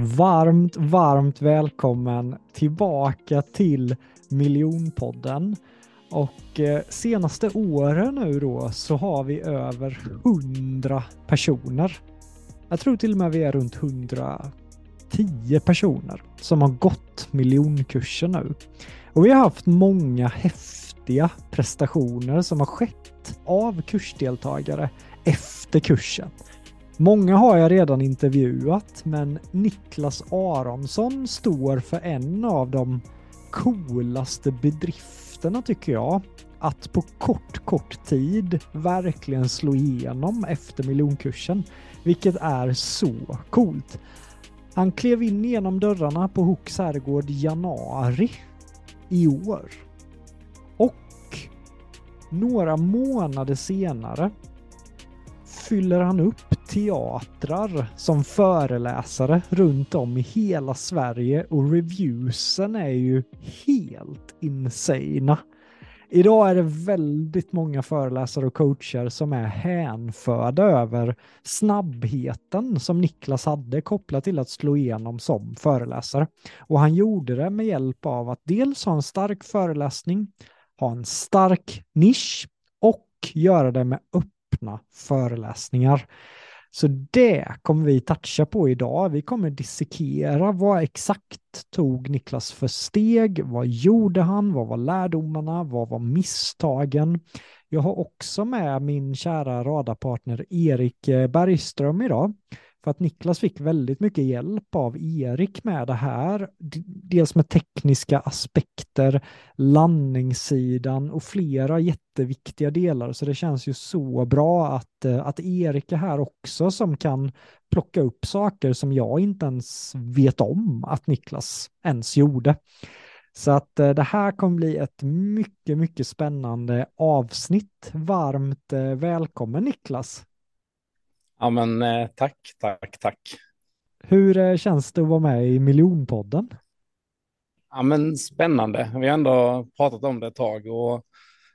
Varmt, varmt välkommen tillbaka till Miljonpodden. Och eh, senaste åren nu då så har vi över 100 personer. Jag tror till och med vi är runt 110 personer som har gått miljonkursen nu. Och vi har haft många häftiga prestationer som har skett av kursdeltagare efter kursen. Många har jag redan intervjuat, men Niklas Aronsson står för en av de coolaste bedrifterna tycker jag. Att på kort, kort tid verkligen slå igenom efter miljonkursen, vilket är så coolt. Han klev in genom dörrarna på Hooks herrgård januari i år. Och några månader senare fyller han upp teatrar som föreläsare runt om i hela Sverige och reviewsen är ju helt insana. Idag är det väldigt många föreläsare och coacher som är hänförda över snabbheten som Niklas hade kopplat till att slå igenom som föreläsare. Och han gjorde det med hjälp av att dels ha en stark föreläsning, ha en stark nisch och göra det med öppna föreläsningar. Så det kommer vi toucha på idag. Vi kommer dissekera vad exakt tog Niklas för steg? Vad gjorde han? Vad var lärdomarna? Vad var misstagen? Jag har också med min kära radarpartner Erik Bergström idag för att Niklas fick väldigt mycket hjälp av Erik med det här. Dels med tekniska aspekter, landningssidan och flera jätteviktiga delar. Så det känns ju så bra att, eh, att Erik är här också som kan plocka upp saker som jag inte ens vet om att Niklas ens gjorde. Så att eh, det här kommer bli ett mycket, mycket spännande avsnitt. Varmt eh, välkommen Niklas! Ja, men eh, tack, tack, tack. Hur eh, känns det att vara med i Miljonpodden? Ja, men spännande. Vi har ändå pratat om det ett tag och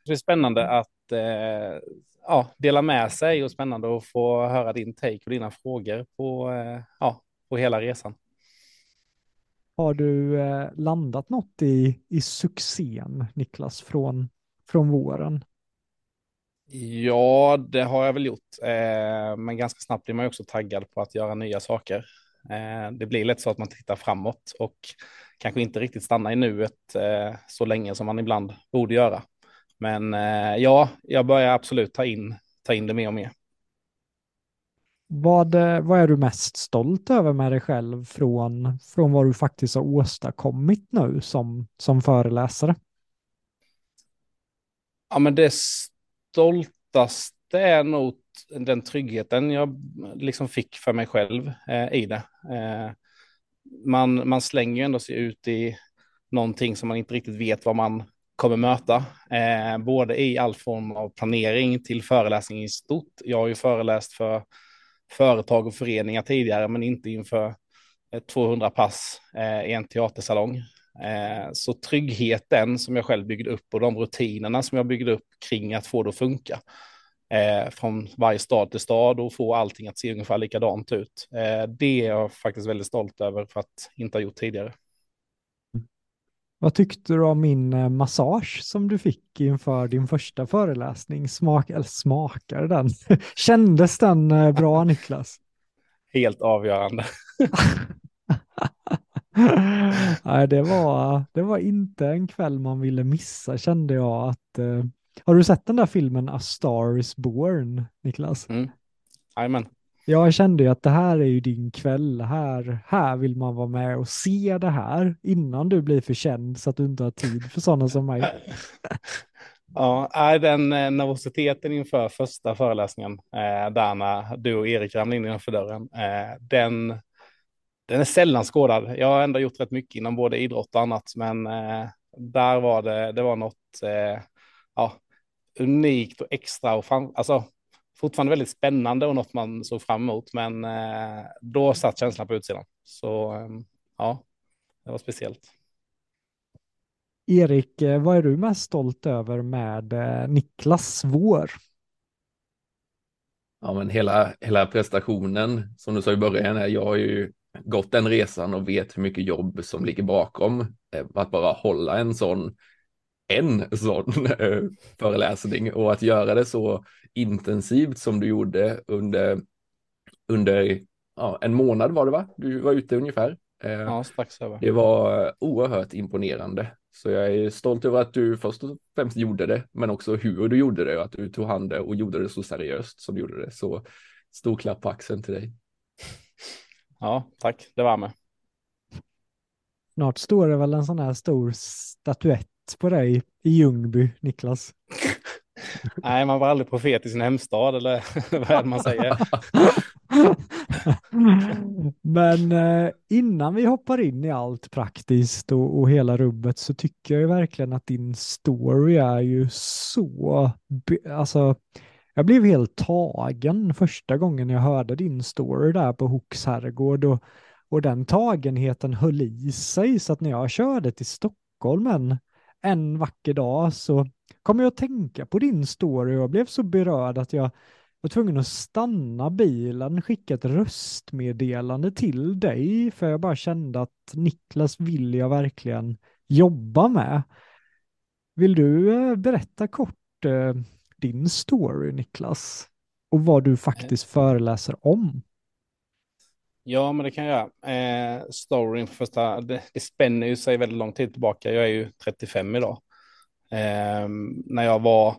det är spännande att eh, ja, dela med sig och spännande att få höra din take och dina frågor på, eh, ja, på hela resan. Har du eh, landat något i, i succén, Niklas, från, från våren? Ja, det har jag väl gjort. Eh, men ganska snabbt blir man också taggad på att göra nya saker. Eh, det blir lätt så att man tittar framåt och kanske inte riktigt stannar i nuet eh, så länge som man ibland borde göra. Men ja, jag börjar absolut ta in, ta in det mer och mer. Vad, vad är du mest stolt över med dig själv från, från vad du faktiskt har åstadkommit nu som, som föreläsare? Ja, men det stoltaste är nog den tryggheten jag liksom fick för mig själv eh, i det. Eh, man, man slänger ju ändå sig ut i någonting som man inte riktigt vet vad man kommer möta, eh, både i all form av planering till föreläsning i stort. Jag har ju föreläst för företag och föreningar tidigare, men inte inför eh, 200 pass eh, i en teatersalong. Eh, så tryggheten som jag själv byggde upp och de rutinerna som jag byggde upp kring att få det att funka eh, från varje stad till stad och få allting att se ungefär likadant ut. Eh, det är jag faktiskt väldigt stolt över för att inte ha gjort tidigare. Vad tyckte du om min massage som du fick inför din första föreläsning? Smak, eller smakade den? Kändes den bra Niklas? Helt avgörande. Nej, det var, det var inte en kväll man ville missa kände jag att eh, har du sett den där filmen A Star is Born, Niklas? Mm. Amen. Jag kände ju att det här är ju din kväll. Här, här vill man vara med och se det här innan du blir för känd så att du inte har tid för sådana som mig. Ja, är den eh, nervositeten inför första föreläsningen, eh, där när du och Erik ramlade in innanför dörren, eh, den, den är sällan skådad. Jag har ändå gjort rätt mycket inom både idrott och annat, men eh, där var det, det var något, eh, ja, unikt och extra och fram, alltså, fortfarande väldigt spännande och något man såg fram emot. Men eh, då satt känslan på utsidan. Så eh, ja, det var speciellt. Erik, eh, vad är du mest stolt över med eh, Niklas vår? Ja, men hela, hela prestationen, som du sa i början, jag har ju gått den resan och vet hur mycket jobb som ligger bakom. Eh, att bara hålla en sån en sån eh, föreläsning och att göra det så intensivt som du gjorde under, under ja, en månad var det va? Du var ute ungefär. Eh, ja, strax över. Det var oerhört imponerande. Så jag är stolt över att du först och främst gjorde det, men också hur du gjorde det och att du tog hand det och gjorde det så seriöst som du gjorde det. Så stor klapp på axeln till dig. Ja, tack. Det var med. Snart står det väl en sån här stor statyett på dig i Ljungby, Niklas? Nej, man var aldrig profet i sin hemstad eller vad är det man säger? Men eh, innan vi hoppar in i allt praktiskt och, och, hela rubbet så tycker jag ju verkligen att din story är ju så, alltså jag blev helt tagen första gången jag hörde din story där på Hooks herrgård och, och den tagenheten höll i sig så att när jag körde till Stockholm en en vacker dag så kom jag att tänka på din story och jag blev så berörd att jag var tvungen att stanna bilen, skicka ett röstmeddelande till dig för jag bara kände att Niklas vill jag verkligen jobba med. Vill du eh, berätta kort eh, din story Niklas? Och vad du faktiskt föreläser om? Ja, men det kan jag göra. Eh, storyn för första, det, det spänner ju sig väldigt lång tid tillbaka. Jag är ju 35 idag. Eh, när jag var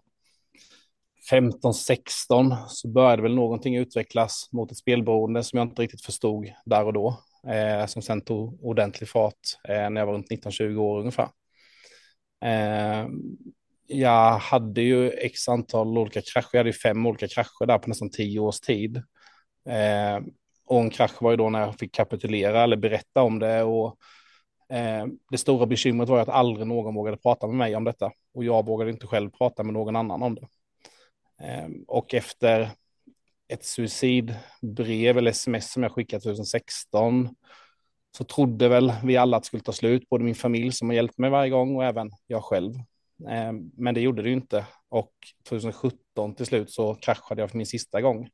15-16 så började väl någonting utvecklas mot ett spelberoende som jag inte riktigt förstod där och då. Eh, som sen tog ordentlig fart eh, när jag var runt 19-20 år ungefär. Eh, jag hade ju x antal olika krascher, jag hade ju fem olika krascher där på nästan tio års tid. Eh, och en krasch var ju då när jag fick kapitulera eller berätta om det. Och, eh, det stora bekymret var att aldrig någon vågade prata med mig om detta. Och jag vågade inte själv prata med någon annan om det. Eh, och efter ett suicidbrev eller sms som jag skickade 2016 så trodde väl vi alla att det skulle ta slut, både min familj som har hjälpt mig varje gång och även jag själv. Eh, men det gjorde det ju inte och 2017 till slut så kraschade jag för min sista gång.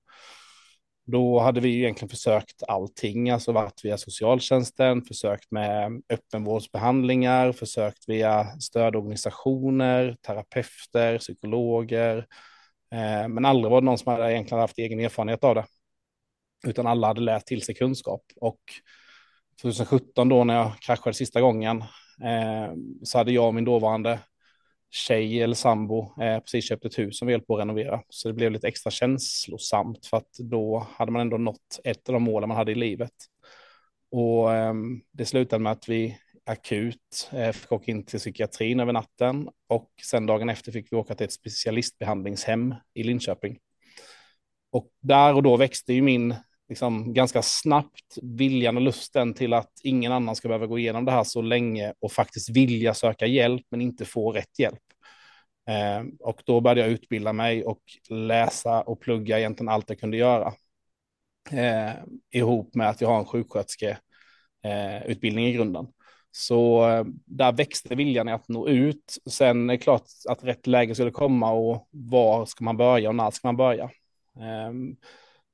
Då hade vi egentligen försökt allting, alltså varit via socialtjänsten, försökt med öppenvårdsbehandlingar, försökt via stödorganisationer, terapeuter, psykologer. Eh, men aldrig var det någon som hade egentligen haft egen erfarenhet av det. Utan alla hade lärt till sig kunskap. Och 2017 då när jag kraschade sista gången eh, så hade jag och min dåvarande tjej eller sambo eh, precis köpt ett hus som vi höll på att renovera. Så det blev lite extra känslosamt för att då hade man ändå nått ett av de målen man hade i livet. Och eh, det slutade med att vi akut eh, fick åka in till psykiatrin över natten och sen dagen efter fick vi åka till ett specialistbehandlingshem i Linköping. Och där och då växte ju min liksom ganska snabbt viljan och lusten till att ingen annan ska behöva gå igenom det här så länge och faktiskt vilja söka hjälp men inte få rätt hjälp. Eh, och då började jag utbilda mig och läsa och plugga egentligen allt jag kunde göra. Eh, ihop med att jag har en sjuksköterskeutbildning eh, i grunden. Så eh, där växte viljan i att nå ut. Sen är det klart att rätt läge skulle komma och var ska man börja och när ska man börja. Ehm,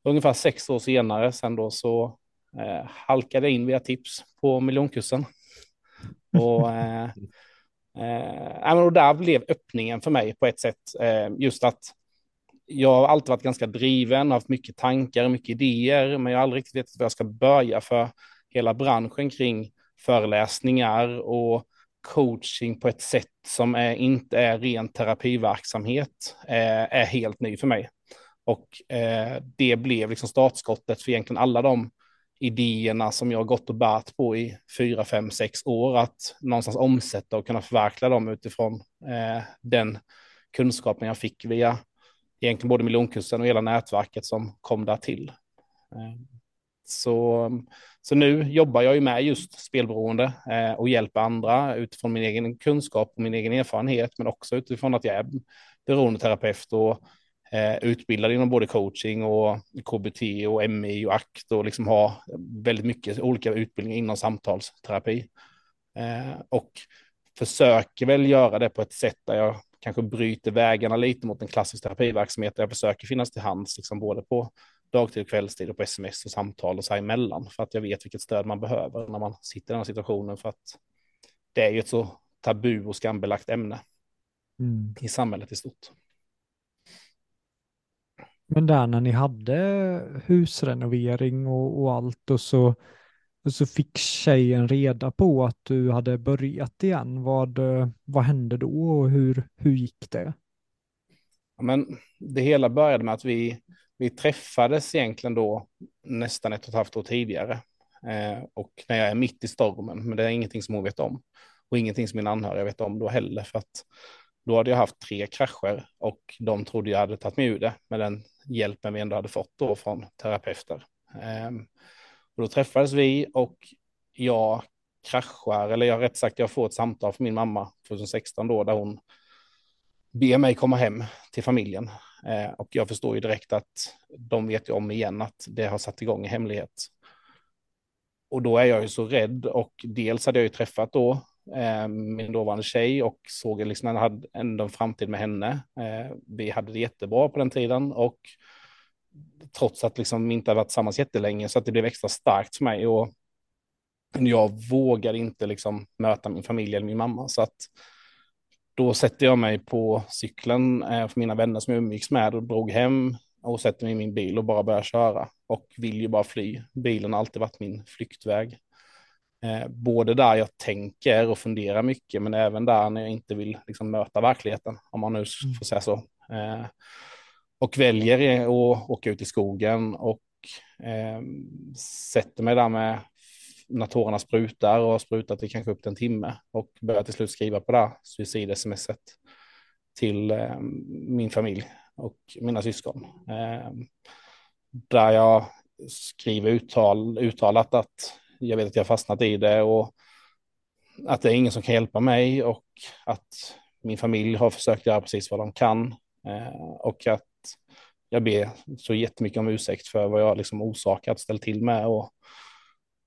Ungefär sex år senare sen då så eh, halkade jag in via tips på miljonkursen. Och, eh, eh, och där blev öppningen för mig på ett sätt. Eh, just att jag har alltid varit ganska driven, haft mycket tankar och mycket idéer, men jag har aldrig riktigt vetat var jag ska börja för hela branschen kring föreläsningar och coaching på ett sätt som är, inte är ren terapiverksamhet är, är helt ny för mig. Och eh, det blev liksom startskottet för egentligen alla de idéerna som jag gått och bärt på i fyra, fem, sex år, att någonstans omsätta och kunna förverkliga dem utifrån eh, den kunskapen jag fick via egentligen både miljonkursen och hela nätverket som kom där till. Eh, så, så nu jobbar jag ju med just spelberoende eh, och hjälper andra utifrån min egen kunskap och min egen erfarenhet, men också utifrån att jag är beroendeterapeut och eh, utbildad inom både coaching och KBT och MI och ACT och liksom ha väldigt mycket olika utbildningar inom samtalsterapi. Eh, och försöker väl göra det på ett sätt där jag kanske bryter vägarna lite mot en klassisk terapiverksamhet där jag försöker finnas till hands liksom både på dagtid och kvällstid och på sms och samtal och så emellan för att jag vet vilket stöd man behöver när man sitter i den här situationen för att det är ju ett så tabu och skambelagt ämne mm. i samhället i stort. Men där när ni hade husrenovering och, och allt och så, och så fick tjejen reda på att du hade börjat igen. Vad, vad hände då och hur, hur gick det? Ja, men det hela började med att vi, vi träffades egentligen då nästan ett och ett halvt år tidigare. Eh, och när jag är mitt i stormen, men det är ingenting som hon vet om. Och ingenting som min anhöriga vet om då heller, för att då hade jag haft tre krascher och de trodde jag hade tagit mig ur det med den hjälpen vi ändå hade fått då från terapeuter. Ehm, och då träffades vi och jag kraschar, eller jag rätt sagt, jag får ett samtal från min mamma 2016 då, där hon ber mig komma hem till familjen. Ehm, och jag förstår ju direkt att de vet ju om igen att det har satt igång i hemlighet. Och då är jag ju så rädd och dels hade jag ju träffat då Eh, min dåvarande tjej och såg liksom jag hade ändå en framtid med henne. Eh, vi hade det jättebra på den tiden och trots att liksom inte hade varit tillsammans jättelänge så att det blev extra starkt för mig och jag vågade inte liksom möta min familj eller min mamma så att då sätter jag mig på cykeln eh, för mina vänner som jag umgicks med och drog hem och sätter mig i min bil och bara börjar köra och vill ju bara fly. Bilen har alltid varit min flyktväg. Eh, både där jag tänker och funderar mycket, men även där när jag inte vill liksom, möta verkligheten, om man nu mm. får säga så. Eh, och väljer att åka ut i skogen och eh, sätter mig där med när tårarna sprutar och har sprutat i kanske upp till en timme och börjar till slut skriva på det suicid-smset till eh, min familj och mina syskon. Eh, där jag skriver uttal, uttalat att jag vet att jag fastnat i det och att det är ingen som kan hjälpa mig och att min familj har försökt göra precis vad de kan eh, och att jag ber så jättemycket om ursäkt för vad jag liksom orsakat, ställt till med och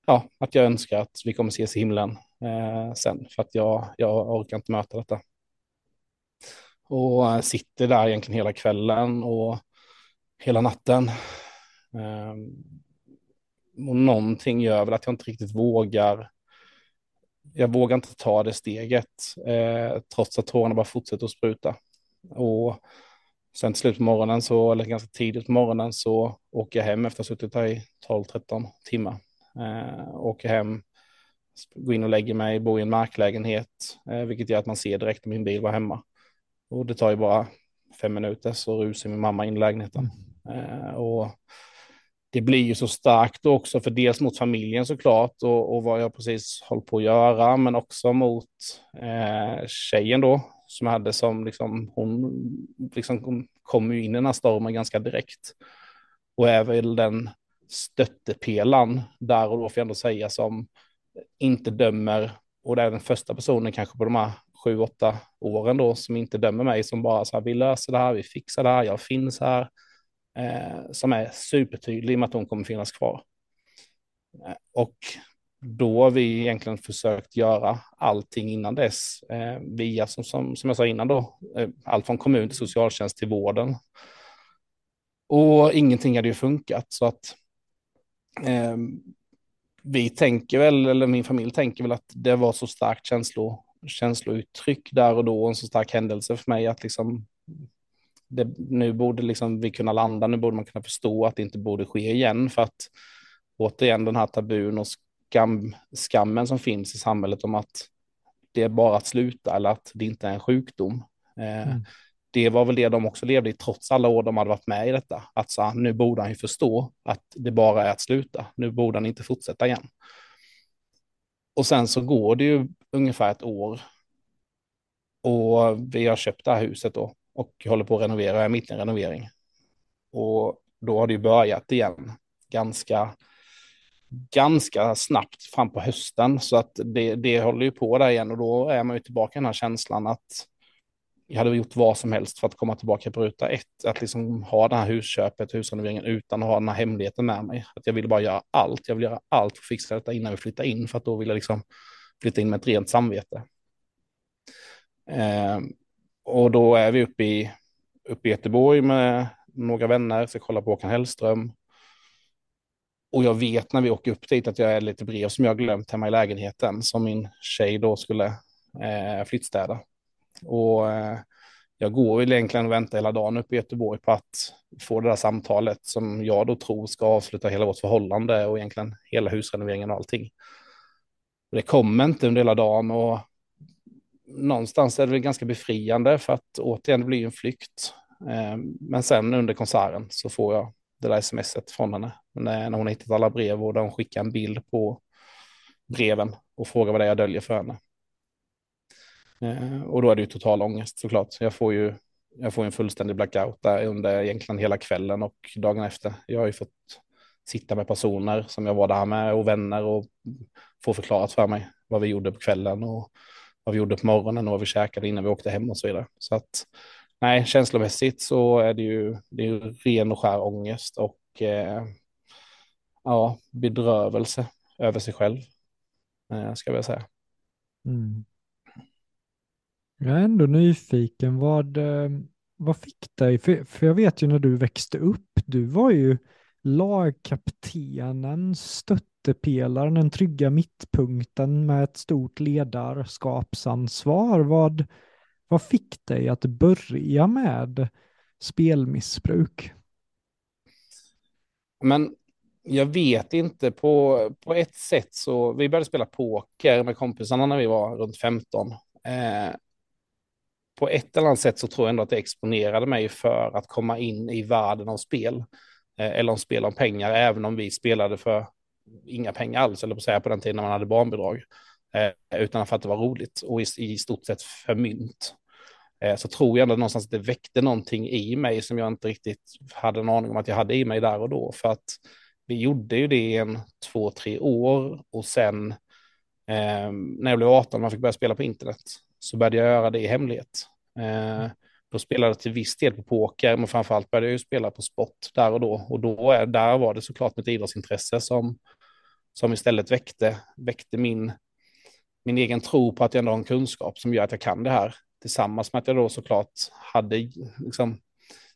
ja, att jag önskar att vi kommer ses i himlen eh, sen för att jag, jag orkar inte möta detta. Och eh, sitter där egentligen hela kvällen och hela natten. Eh, och någonting gör väl att jag inte riktigt vågar. Jag vågar inte ta det steget eh, trots att tårarna bara fortsätter att spruta. Och sen till slut på morgonen så, eller ganska tidigt på morgonen så åker jag hem efter att ha suttit här i 12-13 timmar. Eh, åker hem, går in och lägger mig, bor i en marklägenhet, eh, vilket gör att man ser direkt om min bil var hemma. Och det tar ju bara fem minuter så rusar min mamma in i lägenheten. Eh, och det blir ju så starkt också, för dels mot familjen såklart och, och vad jag precis håller på att göra, men också mot eh, tjejen då, som jag hade som liksom, hon liksom kom, ju in i den här stormen ganska direkt. Och är väl den stöttepelan där och då får jag ändå säga som inte dömer, och det är den första personen kanske på de här sju, åtta åren då som inte dömer mig, som bara så här, vi löser det här, vi fixar det här, jag finns här eh, som är supertydlig med att hon kommer finnas kvar. Eh, och då har vi egentligen försökt göra allting innan dess eh, via, som, som, som jag sa innan då, eh, allt från kommun till socialtjänst till vården. Och ingenting hade ju funkat så att eh, vi tänker väl, eller min familj tänker väl att det var så starkt känslo, känslouttryck där och då, en så stark händelse för mig att liksom det, nu borde liksom vi kunna landa, nu borde man kunna förstå att det inte borde ske igen för att återigen den här tabun och skam, skammen som finns i samhället om att det är bara att sluta eller att det inte är en sjukdom. Eh, mm. Det var väl det de också levde i trots alla år de hade varit med i detta. Att så, nu borde han ju förstå att det bara är att sluta. Nu borde han inte fortsätta igen. Och sen så går det ju ungefär ett år. Och vi har köpt det här huset då och håller på att renovera, jag är mitt i en renovering. Och då har det ju börjat igen ganska, ganska snabbt fram på hösten. Så att det, det håller ju på där igen och då är man ju tillbaka i den här känslan att jag hade gjort vad som helst för att komma tillbaka på ruta ett. Att liksom ha det här husköpet, husrenoveringen utan att ha den här hemligheten med mig. Att jag ville bara göra allt. Jag vill göra allt för att fixa detta innan vi flyttar in för att då vill jag liksom flytta in med ett rent samvete. Eh, och då är vi uppe i, uppe i Göteborg med några vänner, ska kolla på Håkan Hellström. Och jag vet när vi åker upp dit att jag är lite brev som jag glömt hemma i lägenheten som min tjej då skulle eh, flyttstäda. Och eh, jag går väl egentligen och väntar hela dagen uppe i Göteborg på att få det där samtalet som jag då tror ska avsluta hela vårt förhållande och egentligen hela husrenoveringen och allting. Det kommer inte under hela dagen och någonstans är det väl ganska befriande för att återigen det blir en flykt. Eh, men sen under konserten så får jag det där smset från henne. När hon har hittat alla brev och där hon skickar en bild på breven och frågar vad det är jag döljer för henne. Eh, och då är det ju total ångest såklart. Jag får ju jag får en fullständig blackout där under egentligen hela kvällen och dagen efter. Jag har ju fått sitta med personer som jag var där med och vänner och få förklarat för mig vad vi gjorde på kvällen och vad vi gjorde på morgonen och vad vi käkade innan vi åkte hem och så vidare. Så att nej, känslomässigt så är det ju, det är ju ren och skär ångest och eh, ja, bedrövelse över sig själv, eh, ska jag säga. Mm. Jag är ändå nyfiken, vad, eh, vad fick dig, för, för jag vet ju när du växte upp, du var ju lagkaptenen, stött stöttepelaren, den trygga mittpunkten med ett stort ledarskapsansvar. Vad, vad fick dig att börja med spelmissbruk? Men jag vet inte, på, på ett sätt så, vi började spela poker med kompisarna när vi var runt 15. Eh, på ett eller annat sätt så tror jag ändå att det exponerade mig för att komma in i världen av spel. Eh, eller om spel om pengar, även om vi spelade för inga pengar alls, eller på säga på den tiden när man hade barnbidrag. Eh, utan för att det var roligt och i, i stort sett för mynt. Eh, så tror jag ändå någonstans att det väckte någonting i mig som jag inte riktigt hade en aning om att jag hade i mig där och då. För att vi gjorde ju det i en två, tre år och sen eh, när jag blev 18 man fick börja spela på internet så började jag göra det i hemlighet. Eh, då spelade jag till viss del på poker, men framförallt började jag ju spela på sport där och då. Och då är, där var det såklart mitt idrottsintresse som, som istället väckte, väckte min, min egen tro på att jag ändå har en kunskap som gör att jag kan det här. Tillsammans med att jag då såklart hade liksom,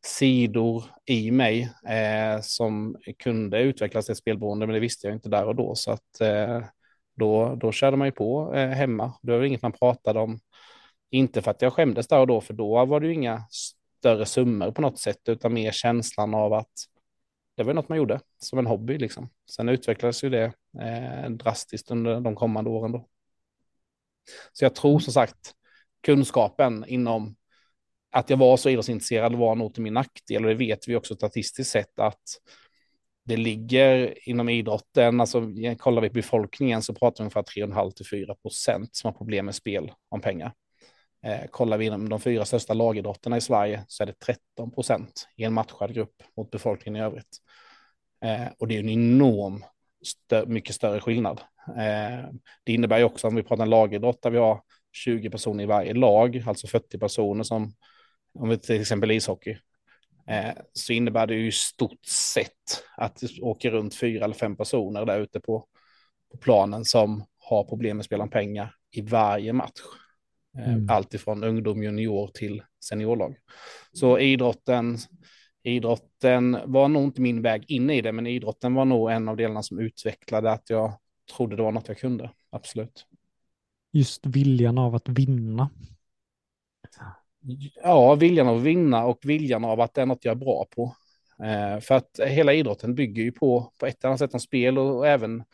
sidor i mig eh, som kunde utvecklas till spelberoende, men det visste jag inte där och då. Så att eh, då, då körde man ju på eh, hemma. Det var inget man pratade om inte för att jag skämdes där och då, för då var det ju inga större summor på något sätt, utan mer känslan av att det var något man gjorde som en hobby liksom. Sen utvecklades ju det eh, drastiskt under de kommande åren då. Så jag tror som sagt kunskapen inom att jag var så idrottsintresserad var nog till min nackdel och det vet vi också statistiskt sett att det ligger inom idrotten, alltså kollar vi på befolkningen så pratar vi ungefär 3,5 till 4 procent som har problem med spel om pengar. Eh, kollar vi inom de fyra största lagidrotterna i Sverige så är det 13 procent i en matchad grupp mot befolkningen i övrigt. Eh, och det är en enorm, stö mycket större skillnad. Eh, det innebär ju också om vi pratar en lagidrott där vi har 20 personer i varje lag, alltså 40 personer som, om vi till exempel ishockey, eh, så innebär det ju i stort sett att det åker runt fyra eller fem personer där ute på, på planen som har problem med att spela om pengar i varje match. Eh, mm. Allt ifrån ungdom, junior till seniorlag. Så idrotten, idrotten var nog inte min väg in i det, men idrotten var nog en av delarna som utvecklade att jag trodde det var något jag kunde. Absolut. Just viljan av att vinna. Ja, viljan av att vinna och viljan av att det är något jag är bra på. Eh, för att hela idrotten bygger ju på, på ett eller annat sätt om spel och även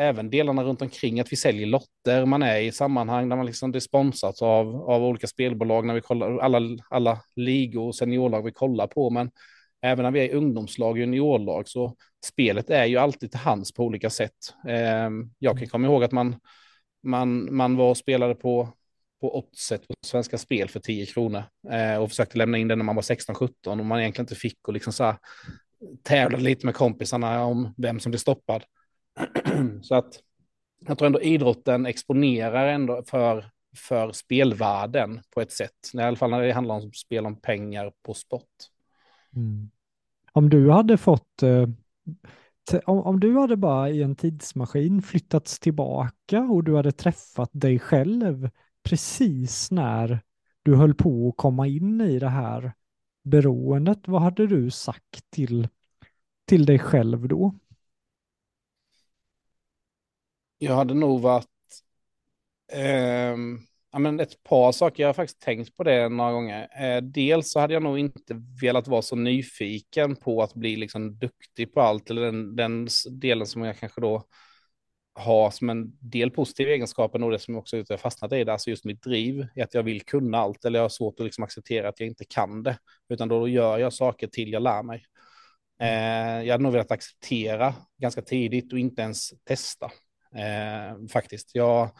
även delarna runt omkring att vi säljer lotter, man är i sammanhang där man liksom det sponsrat av, av olika spelbolag när vi kollar, alla, alla ligor och seniorlag vi kollar på, men även när vi är i ungdomslag och juniorlag så spelet är ju alltid till hands på olika sätt. Eh, jag kan komma ihåg att man, man, man var och spelade på, på oddset på Svenska Spel för 10 kronor eh, och försökte lämna in den när man var 16-17 och man egentligen inte fick och liksom så här tävlade lite med kompisarna om vem som blev stoppad. så att jag tror ändå idrotten exponerar ändå för, för spelvärlden på ett sätt. I alla fall när det handlar om spel om pengar på sport. Mm. Om du hade fått, eh, om, om du hade bara i en tidsmaskin flyttats tillbaka och du hade träffat dig själv precis när du höll på att komma in i det här beroendet, vad hade du sagt till, till dig själv då? Jag hade nog varit... Eh, ja, men ett par saker, jag har faktiskt tänkt på det några gånger. Eh, dels så hade jag nog inte velat vara så nyfiken på att bli liksom duktig på allt, eller den, den delen som jag kanske då har som en del positiv egenskapen och det som också jag fastnat i, det, alltså just mitt driv, är att jag vill kunna allt, eller jag har svårt att liksom acceptera att jag inte kan det, utan då gör jag saker till jag lär mig. Eh, jag hade nog velat acceptera ganska tidigt och inte ens testa. Eh, faktiskt. Jag,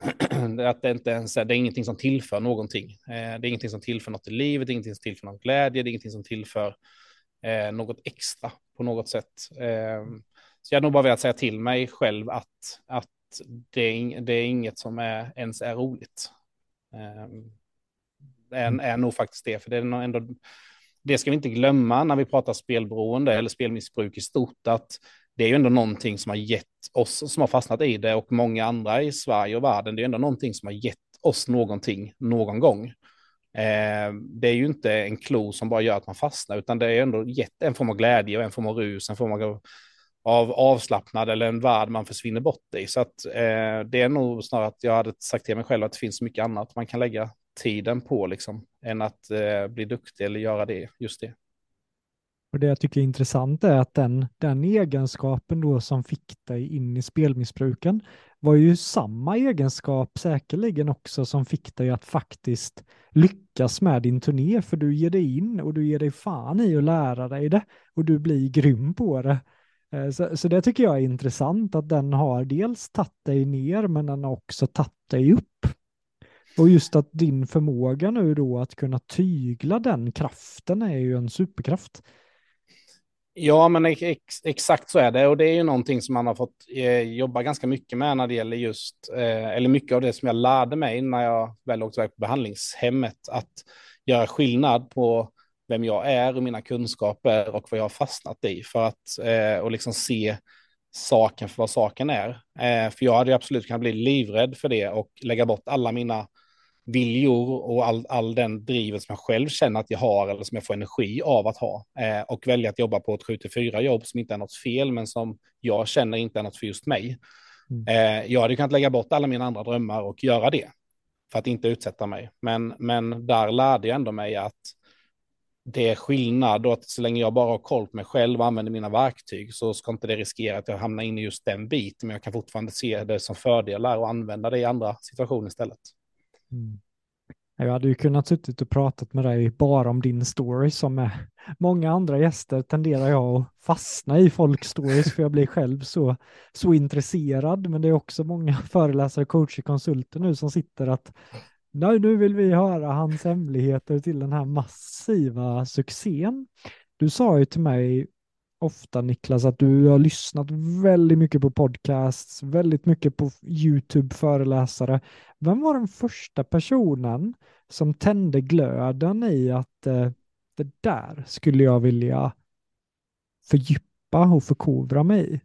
att det inte ens det är ingenting som tillför någonting. Eh, det är ingenting som tillför något i livet, det är ingenting som tillför någon glädje, det är ingenting som tillför eh, något extra på något sätt. Eh, så jag har nog bara velat säga till mig själv att, att det, är, det är inget som är, ens är roligt. Eh, är, är nog faktiskt det, för det är ändå det ska vi inte glömma när vi pratar spelberoende eller spelmissbruk i stort, att det är ju ändå någonting som har gett oss som har fastnat i det och många andra i Sverige och världen, det är ändå någonting som har gett oss någonting någon gång. Eh, det är ju inte en klo som bara gör att man fastnar, utan det är ändå gett en form av glädje och en form av rus, en form av, av avslappnad eller en värld man försvinner bort i. Så att eh, det är nog snarare att jag hade sagt till mig själv att det finns mycket annat man kan lägga tiden på, liksom, än att eh, bli duktig eller göra det, just det. Och det jag tycker är intressant är att den, den egenskapen då som fick dig in i spelmissbruken var ju samma egenskap säkerligen också som fick dig att faktiskt lyckas med din turné, för du ger dig in och du ger dig fan i att lära dig det och du blir grym på det. Eh, så, så det tycker jag är intressant att den har dels tagit dig ner men den har också tagit dig upp. Och just att din förmåga nu då att kunna tygla den kraften är ju en superkraft. Ja, men ex exakt så är det. Och det är ju någonting som man har fått eh, jobba ganska mycket med när det gäller just, eh, eller mycket av det som jag lärde mig när jag väl åkte iväg på behandlingshemmet, att göra skillnad på vem jag är och mina kunskaper och vad jag har fastnat i för att, eh, och liksom se saken för vad saken är. Eh, för jag hade absolut kunnat bli livrädd för det och lägga bort alla mina viljor och all, all den drivet som jag själv känner att jag har eller som jag får energi av att ha. Eh, och välja att jobba på ett 7-4 jobb som inte är något fel men som jag känner inte är något för just mig. Mm. Eh, jag hade kunnat lägga bort alla mina andra drömmar och göra det för att inte utsätta mig. Men, men där lärde jag ändå mig att det är skillnad och att så länge jag bara har koll på mig själv och använder mina verktyg så ska inte det riskera att jag hamnar in i just den biten. Men jag kan fortfarande se det som fördelar och använda det i andra situationer istället. Mm. Jag hade ju kunnat suttit och pratat med dig bara om din story som med många andra gäster tenderar jag att fastna i folks stories för jag blir själv så, så intresserad. Men det är också många föreläsare, coacher, konsulter nu som sitter att Nej, nu vill vi höra hans hemligheter till den här massiva succén. Du sa ju till mig ofta Niklas att du har lyssnat väldigt mycket på podcasts, väldigt mycket på YouTube-föreläsare. Vem var den första personen som tände glöden i att eh, det där skulle jag vilja fördjupa och förkovra mig i?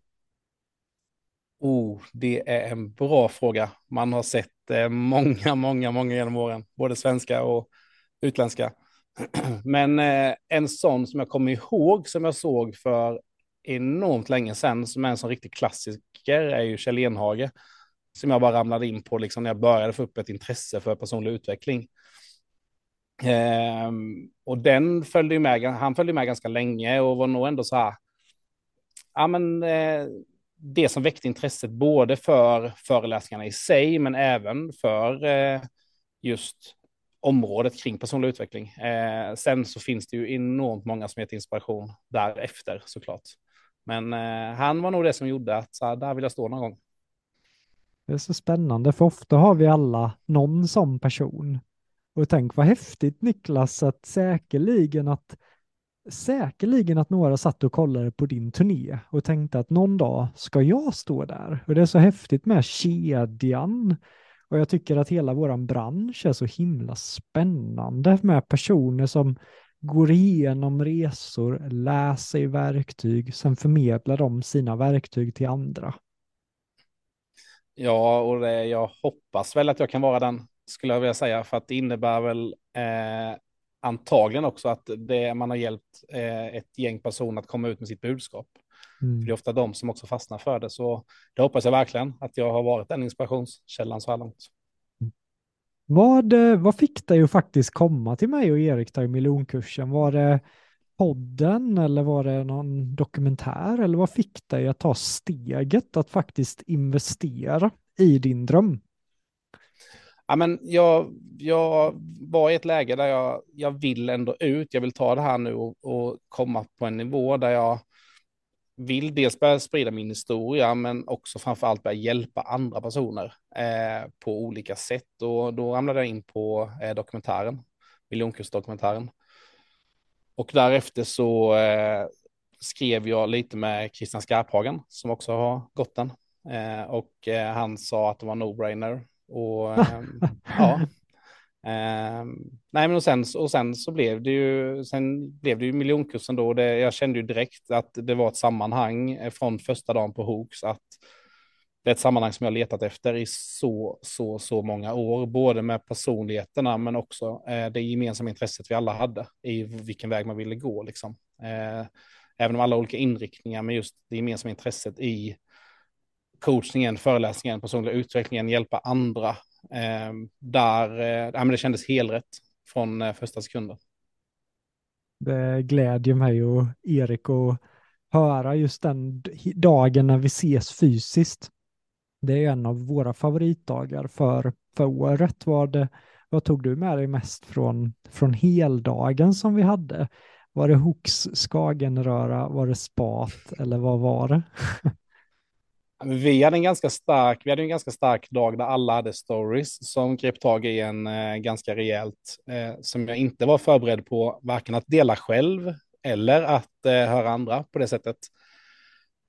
Oh, det är en bra fråga. Man har sett eh, många, många, många genom åren, både svenska och utländska. Men eh, en sån som jag kommer ihåg som jag såg för enormt länge sedan, som är en sån riktig klassiker, är ju Kjell Enhage. Som jag bara ramlade in på liksom, när jag började få upp ett intresse för personlig utveckling. Eh, och den följde med, han följde med ganska länge och var nog ändå så här, ja men eh, det som väckte intresset både för föreläsningarna i sig, men även för eh, just området kring personlig utveckling. Eh, sen så finns det ju enormt många som gett inspiration därefter såklart. Men eh, han var nog det som gjorde att så här, där vill jag stå någon gång. Det är så spännande, för ofta har vi alla någon sån person. Och tänk vad häftigt Niklas, att säkerligen att säkerligen att några satt och kollade på din turné och tänkte att någon dag ska jag stå där. Och det är så häftigt med kedjan. Och jag tycker att hela våran bransch är så himla spännande med personer som går igenom resor, lär sig verktyg, sen förmedlar de sina verktyg till andra. Ja, och det, jag hoppas väl att jag kan vara den, skulle jag vilja säga, för att det innebär väl eh, antagligen också att det, man har hjälpt eh, ett gäng personer att komma ut med sitt budskap. Mm. Det är ofta de som också fastnar för det, så det hoppas jag verkligen att jag har varit den inspirationskällan så här långt. Vad, eh, vad fick dig att faktiskt komma till mig och Erik där i miljonkursen? Var det podden eller var det någon dokumentär eller vad fick dig att ta steget att faktiskt investera i din dröm? Ja, men jag, jag var i ett läge där jag, jag vill ändå ut. Jag vill ta det här nu och, och komma på en nivå där jag vill dels börja sprida min historia, men också framför allt börja hjälpa andra personer eh, på olika sätt. Och då ramlade jag in på eh, dokumentären, miljonkursdokumentären. Och därefter så eh, skrev jag lite med Christian Skarphagen som också har gått den. Eh, och eh, han sa att det var no-brainer. Och ehm, ja, Um, nej, men och sen, och sen så blev det ju, sen blev det ju miljonkursen då. Det, jag kände ju direkt att det var ett sammanhang från första dagen på Hooks att det är ett sammanhang som jag letat efter i så, så, så många år, både med personligheterna men också eh, det gemensamma intresset vi alla hade i vilken väg man ville gå liksom. Eh, även om alla olika inriktningar, men just det gemensamma intresset i coachningen, föreläsningen, personliga utvecklingen, hjälpa andra Eh, där eh, men det kändes helrätt från eh, första sekunden. Det glädjer mig och Erik att höra just den dagen när vi ses fysiskt. Det är en av våra favoritdagar för, för året. Vad, vad tog du med dig mest från, från heldagen som vi hade? Var det Hooks Skagenröra, var det spat eller vad var det? Vi hade en ganska stark, vi hade en ganska stark dag där alla hade stories som grep tag i en eh, ganska rejält, eh, som jag inte var förberedd på, varken att dela själv eller att eh, höra andra på det sättet.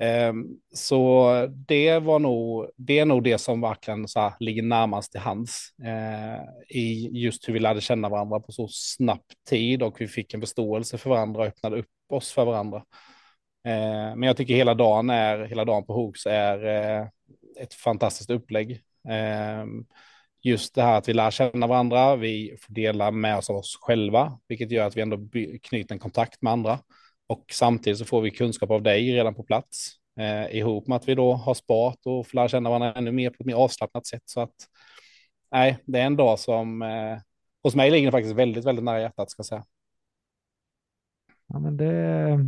Ehm, så det var nog, det är nog det som verkligen så här, ligger närmast till hands eh, i just hur vi lärde känna varandra på så snabb tid och vi fick en förståelse för varandra och öppnade upp oss för varandra. Eh, men jag tycker hela dagen, är, hela dagen på Hooks är eh, ett fantastiskt upplägg. Eh, just det här att vi lär känna varandra, vi får dela med oss av oss själva, vilket gör att vi ändå knyter en kontakt med andra. Och samtidigt så får vi kunskap av dig redan på plats, eh, ihop med att vi då har spat och får lära känna varandra ännu mer på ett mer avslappnat sätt. Så att, nej, det är en dag som eh, hos mig ligger faktiskt väldigt, väldigt nära hjärtat, ska jag säga. Ja, men det,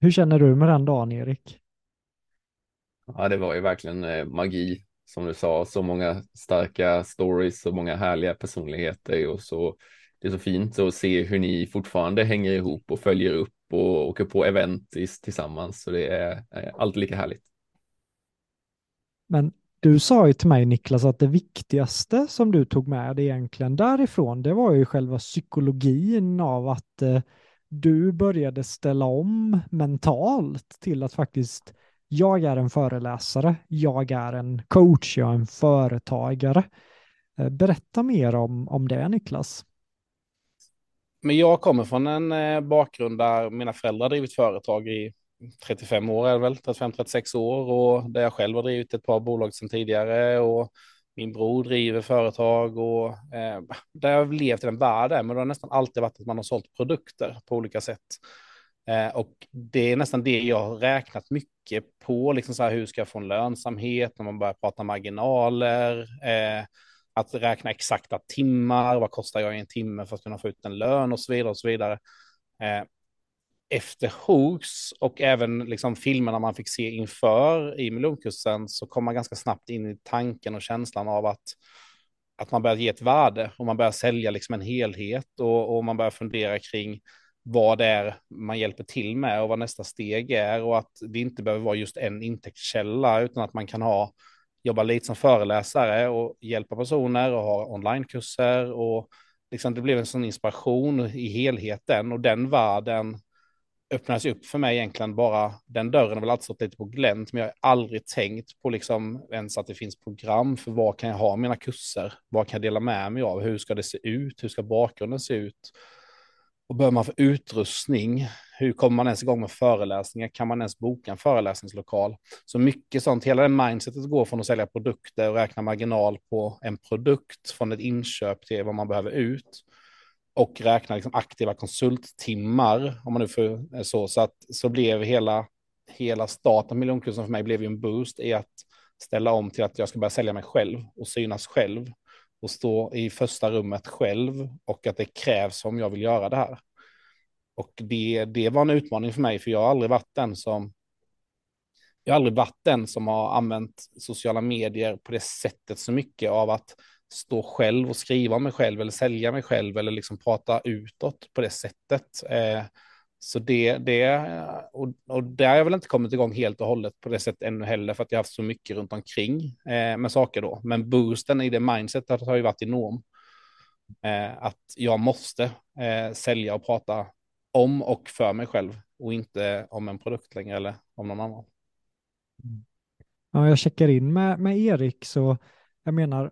hur känner du med den dagen, Erik? Ja, det var ju verkligen eh, magi, som du sa, så många starka stories, så många härliga personligheter och så det är så fint att se hur ni fortfarande hänger ihop och följer upp och åker på event tillsammans. Så det är eh, alltid lika härligt. Men du sa ju till mig Niklas att det viktigaste som du tog med dig egentligen därifrån, det var ju själva psykologin av att eh, du började ställa om mentalt till att faktiskt jag är en föreläsare, jag är en coach, jag är en företagare. Eh, berätta mer om, om det Niklas. Men jag kommer från en eh, bakgrund där mina föräldrar drivit företag i 35 år, är väl 35-36 år och där jag själv har drivit ett par bolag sedan tidigare och min bror driver företag och eh, där jag har levt i den världen, men det har nästan alltid varit att man har sålt produkter på olika sätt. Eh, och det är nästan det jag har räknat mycket på, liksom så här, hur ska jag få en lönsamhet när man börjar prata marginaler, eh, att räkna exakta timmar, vad kostar jag i en timme för att kunna få ut en lön och så vidare och så vidare. Eh, efter Hooks och även liksom filmerna man fick se inför i miljonkursen så kom man ganska snabbt in i tanken och känslan av att, att man börjar ge ett värde och man börjar sälja liksom en helhet och, och man börjar fundera kring vad det är man hjälper till med och vad nästa steg är och att det inte behöver vara just en intäktskälla utan att man kan ha jobba lite som föreläsare och hjälpa personer och ha onlinekurser och liksom det blev en sån inspiration i helheten och den världen öppnades upp för mig egentligen bara, den dörren har väl alltid stått lite på glänt, men jag har aldrig tänkt på liksom ens att det finns program för vad kan jag ha mina kurser, vad kan jag dela med mig av, hur ska det se ut, hur ska bakgrunden se ut, och behöver man för utrustning, hur kommer man ens igång med föreläsningar, kan man ens boka en föreläsningslokal? Så mycket sånt, hela det mindsetet går från att sälja produkter och räkna marginal på en produkt från ett inköp till vad man behöver ut. Och räkna liksom aktiva konsulttimmar, om man nu får eh, så, så att så blev hela, hela starten miljonkursen för mig blev ju en boost i att ställa om till att jag ska börja sälja mig själv och synas själv och stå i första rummet själv och att det krävs om jag vill göra det här. Och det, det var en utmaning för mig, för jag har aldrig varit den som jag har aldrig varit den som har använt sociala medier på det sättet så mycket av att stå själv och skriva om mig själv eller sälja mig själv eller liksom prata utåt på det sättet. Eh, så det, det och, och där har jag väl inte kommit igång helt och hållet på det sättet ännu heller för att jag har haft så mycket runt omkring eh, med saker då. Men boosten i det mindsetet har ju varit enorm. Eh, att jag måste eh, sälja och prata om och för mig själv och inte om en produkt längre eller om någon annan. Mm. Ja, jag checkar in med, med Erik så jag menar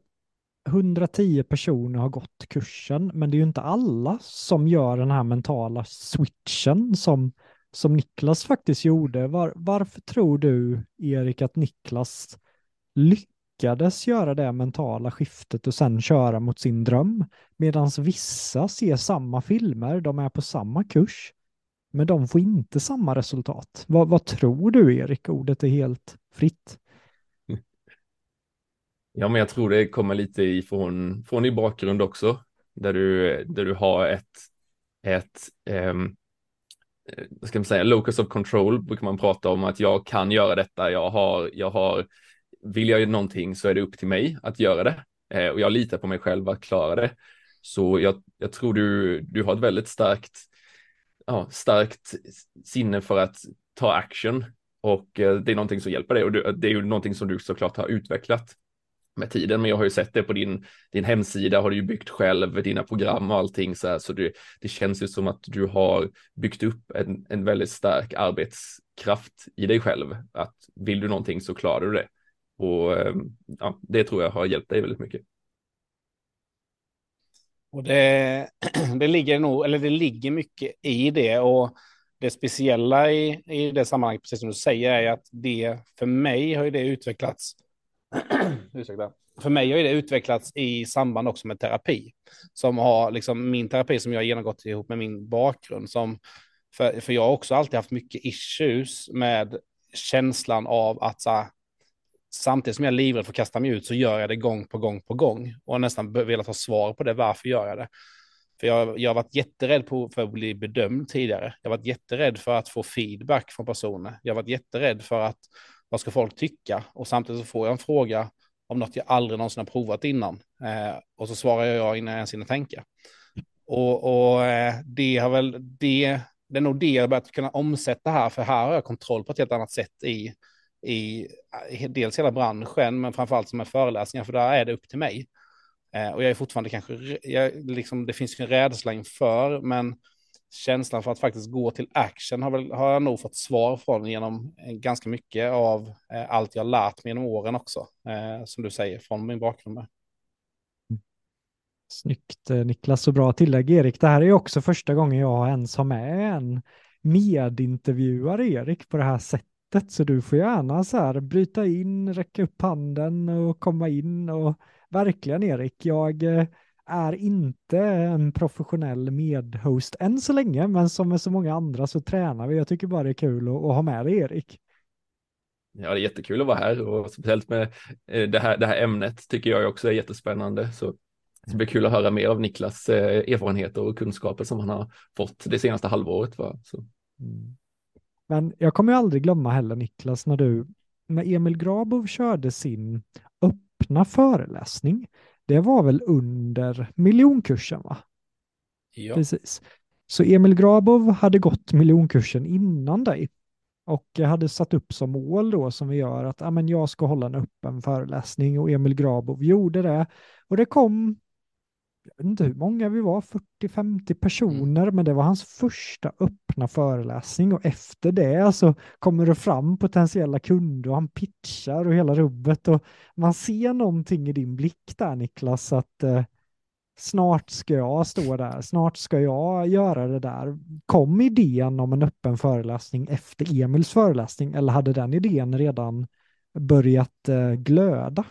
110 personer har gått kursen, men det är ju inte alla som gör den här mentala switchen som, som Niklas faktiskt gjorde. Var, varför tror du, Erik, att Niklas lyckades göra det mentala skiftet och sen köra mot sin dröm? Medan vissa ser samma filmer, de är på samma kurs, men de får inte samma resultat. Vad, vad tror du, Erik? Ordet är helt fritt. Ja, men jag tror det kommer lite ifrån från din bakgrund också, där du, där du har ett, ett um, vad ska man säga, locus of control brukar man prata om att jag kan göra detta, jag har, jag har, vill jag göra någonting så är det upp till mig att göra det eh, och jag litar på mig själv att klara det. Så jag, jag tror du, du har ett väldigt starkt, ja, starkt sinne för att ta action och eh, det är någonting som hjälper dig och du, det är ju någonting som du såklart har utvecklat med tiden, men jag har ju sett det på din, din hemsida har du ju byggt själv, dina program och allting så här, så det, det känns ju som att du har byggt upp en, en väldigt stark arbetskraft i dig själv, att vill du någonting så klarar du det. Och ehm, ja, det tror jag har hjälpt dig väldigt mycket. Och det, det ligger nog, eller det ligger mycket i det och det speciella i, i det sammanhanget, precis som du säger, är att det för mig har ju det utvecklats Ursäkta. För mig har det utvecklats i samband också med terapi. Som har liksom min terapi som jag har genomgått ihop med min bakgrund. Som, för, för jag har också alltid haft mycket issues med känslan av att så samtidigt som jag är livrädd för att kasta mig ut så gör jag det gång på gång på gång. Och nästan velat ha svar på det, varför gör jag det? För jag, jag har varit jätterädd på, för att bli bedömd tidigare. Jag har varit jätterädd för att få feedback från personer. Jag har varit jätterädd för att vad ska folk tycka? Och samtidigt så får jag en fråga om något jag aldrig någonsin har provat innan. Eh, och så svarar jag innan jag ens hinner tänka. Och, och eh, det har väl det, det är nog det jag börjat kunna omsätta här, för här har jag kontroll på ett helt annat sätt i, i eh, dels hela branschen, men framförallt som är föreläsningar, för där är det upp till mig. Eh, och jag är fortfarande kanske, jag, liksom, det finns en rädsla inför, men känslan för att faktiskt gå till action har, väl, har jag nog fått svar från genom eh, ganska mycket av eh, allt jag lärt mig genom åren också, eh, som du säger, från min bakgrund. Med. Snyggt Niklas, så bra tillägg Erik. Det här är också första gången jag ens har med en medintervjuar Erik på det här sättet, så du får gärna så här bryta in, räcka upp handen och komma in och verkligen Erik, jag eh, är inte en professionell medhost än så länge, men som med så många andra så tränar vi. Jag tycker bara det är kul att, att ha med dig Erik. Ja, det är jättekul att vara här och speciellt med eh, det här, det här ämnet tycker jag också är jättespännande. Så det blir kul att höra mer av Niklas eh, erfarenheter och kunskaper som han har fått det senaste halvåret. Va? Mm. Men jag kommer aldrig glömma heller Niklas när du, när Emil Grabov körde sin öppna föreläsning. Det var väl under miljonkursen va? Ja. Precis. Så Emil Grabov hade gått miljonkursen innan dig och hade satt upp som mål då som vi gör att ja, men jag ska hålla en öppen föreläsning och Emil Grabov gjorde det. Och det kom, jag vet inte hur många vi var, 40-50 personer, mm. men det var hans första öppna föreläsning och efter det så kommer det fram potentiella kunder och han pitchar och hela rubbet och man ser någonting i din blick där Niklas att eh, snart ska jag stå där, snart ska jag göra det där. Kom idén om en öppen föreläsning efter Emils föreläsning eller hade den idén redan börjat eh, glöda?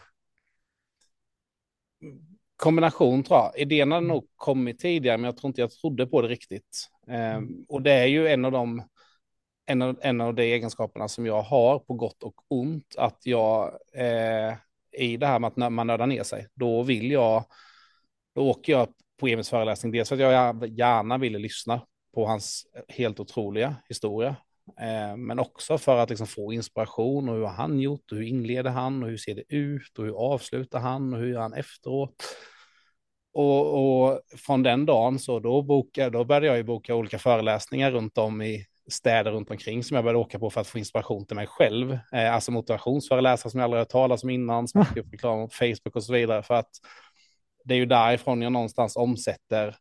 Kombination tror jag. Idén hade nog kommit tidigare, men jag tror inte jag trodde på det riktigt. Eh, och det är ju en av de en av, en av de egenskaperna som jag har på gott och ont, att jag eh, i det här med att man nördar ner sig, då vill jag då åker jag på Emils föreläsning, dels för att jag gärna ville lyssna på hans helt otroliga historia, men också för att liksom få inspiration och hur har han gjort och hur inleder han och hur ser det ut och hur avslutar han och hur gör han efteråt. Och, och från den dagen så då, boka, då började jag ju boka olika föreläsningar runt om i städer runt omkring som jag började åka på för att få inspiration till mig själv. Eh, alltså motivationsföreläsare som jag aldrig hört talas om innan, som jag upp reklam på Facebook och så vidare. För att det är ju därifrån jag någonstans omsätter,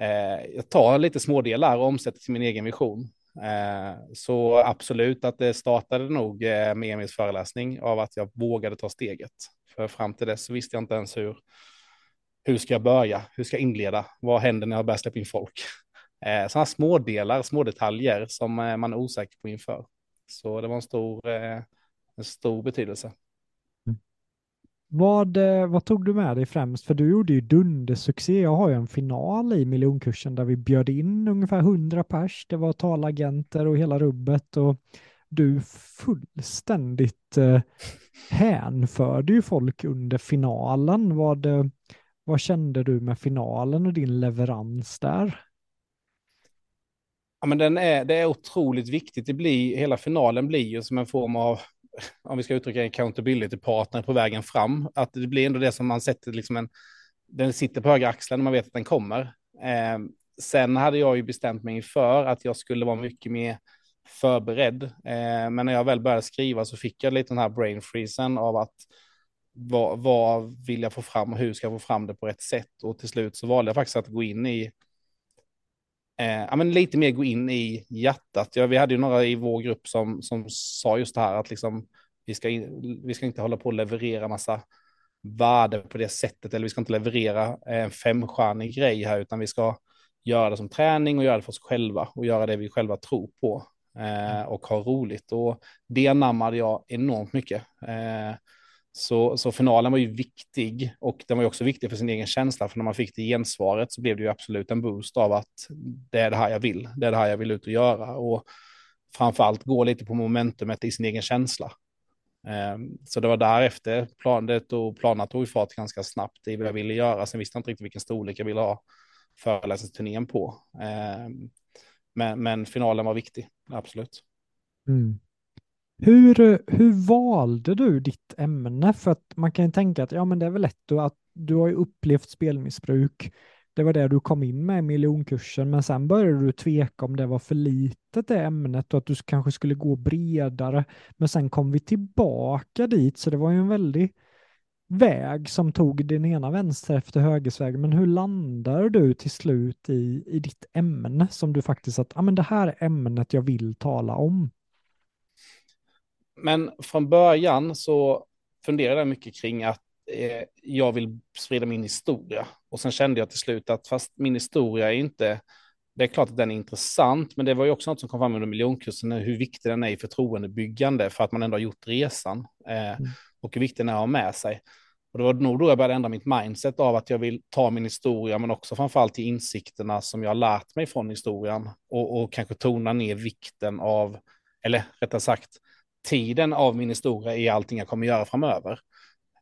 eh, jag tar lite smådelar och omsätter till min egen vision. Eh, så absolut att det startade nog eh, med Emils föreläsning av att jag vågade ta steget. För fram till dess visste jag inte ens hur, hur ska jag börja, hur ska jag inleda, vad händer när jag börjar släppa in folk? Eh, sådana små delar, små detaljer som man är osäker på inför. Så det var en stor, en stor betydelse. Vad, eh, vad tog du med dig främst? För du gjorde ju dundersuccé. Jag har ju en final i miljonkursen där vi bjöd in ungefär 100 pers. Det var talagenter och hela rubbet och du fullständigt eh, hänförde ju folk under finalen. Vad, eh, vad kände du med finalen och din leverans där? Ja, men den är, det är otroligt viktigt. Det blir, hela finalen blir ju som en form av om vi ska uttrycka accountability-partner på vägen fram, att det blir ändå det som man sätter liksom en, den sitter på högra axeln och man vet att den kommer. Eh, sen hade jag ju bestämt mig för att jag skulle vara mycket mer förberedd, eh, men när jag väl började skriva så fick jag lite den här brain freezen av att vad, vad vill jag få fram och hur ska jag få fram det på rätt sätt? Och till slut så valde jag faktiskt att gå in i eh, ja, men lite mer gå in i hjärtat. Ja, vi hade ju några i vår grupp som, som sa just det här att liksom, vi, ska in, vi ska inte hålla på och leverera massa värde på det sättet, eller vi ska inte leverera en femstjärnig grej här, utan vi ska göra det som träning och göra det för oss själva och göra det vi själva tror på eh, och ha roligt. Och det anammade jag enormt mycket. Eh, så, så finalen var ju viktig och den var ju också viktig för sin egen känsla, för när man fick det gensvaret så blev det ju absolut en boost av att det är det här jag vill, det är det här jag vill ut och göra och framförallt gå lite på momentumet i sin egen känsla. Ehm, så det var därefter planet och planerna tog fart ganska snabbt i vad jag ville göra. Sen visste jag inte riktigt vilken storlek jag ville ha föreläsningsturnén på. Ehm, men, men finalen var viktig, absolut. Mm. Hur, hur valde du ditt ämne? För att man kan ju tänka att ja, men det är väl lätt att du har ju upplevt spelmissbruk. Det var det du kom in med i miljonkursen, men sen började du tveka om det var för litet det ämnet och att du kanske skulle gå bredare. Men sen kom vi tillbaka dit, så det var ju en väldig väg som tog din ena vänster efter högersväg. Men hur landar du till slut i, i ditt ämne som du faktiskt att ah, men det här är ämnet jag vill tala om? Men från början så funderade jag mycket kring att eh, jag vill sprida min historia. Och sen kände jag till slut att fast min historia är inte det är klart att den är intressant, men det var ju också något som kom fram under miljonkursen, hur viktig den är i förtroendebyggande för att man ändå har gjort resan eh, mm. och hur viktig den är att ha med sig. Och det var nog då jag började ändra mitt mindset av att jag vill ta min historia, men också framförallt till insikterna som jag har lärt mig från historien och, och kanske tona ner vikten av, eller rättare sagt, tiden av min historia i allting jag kommer göra framöver.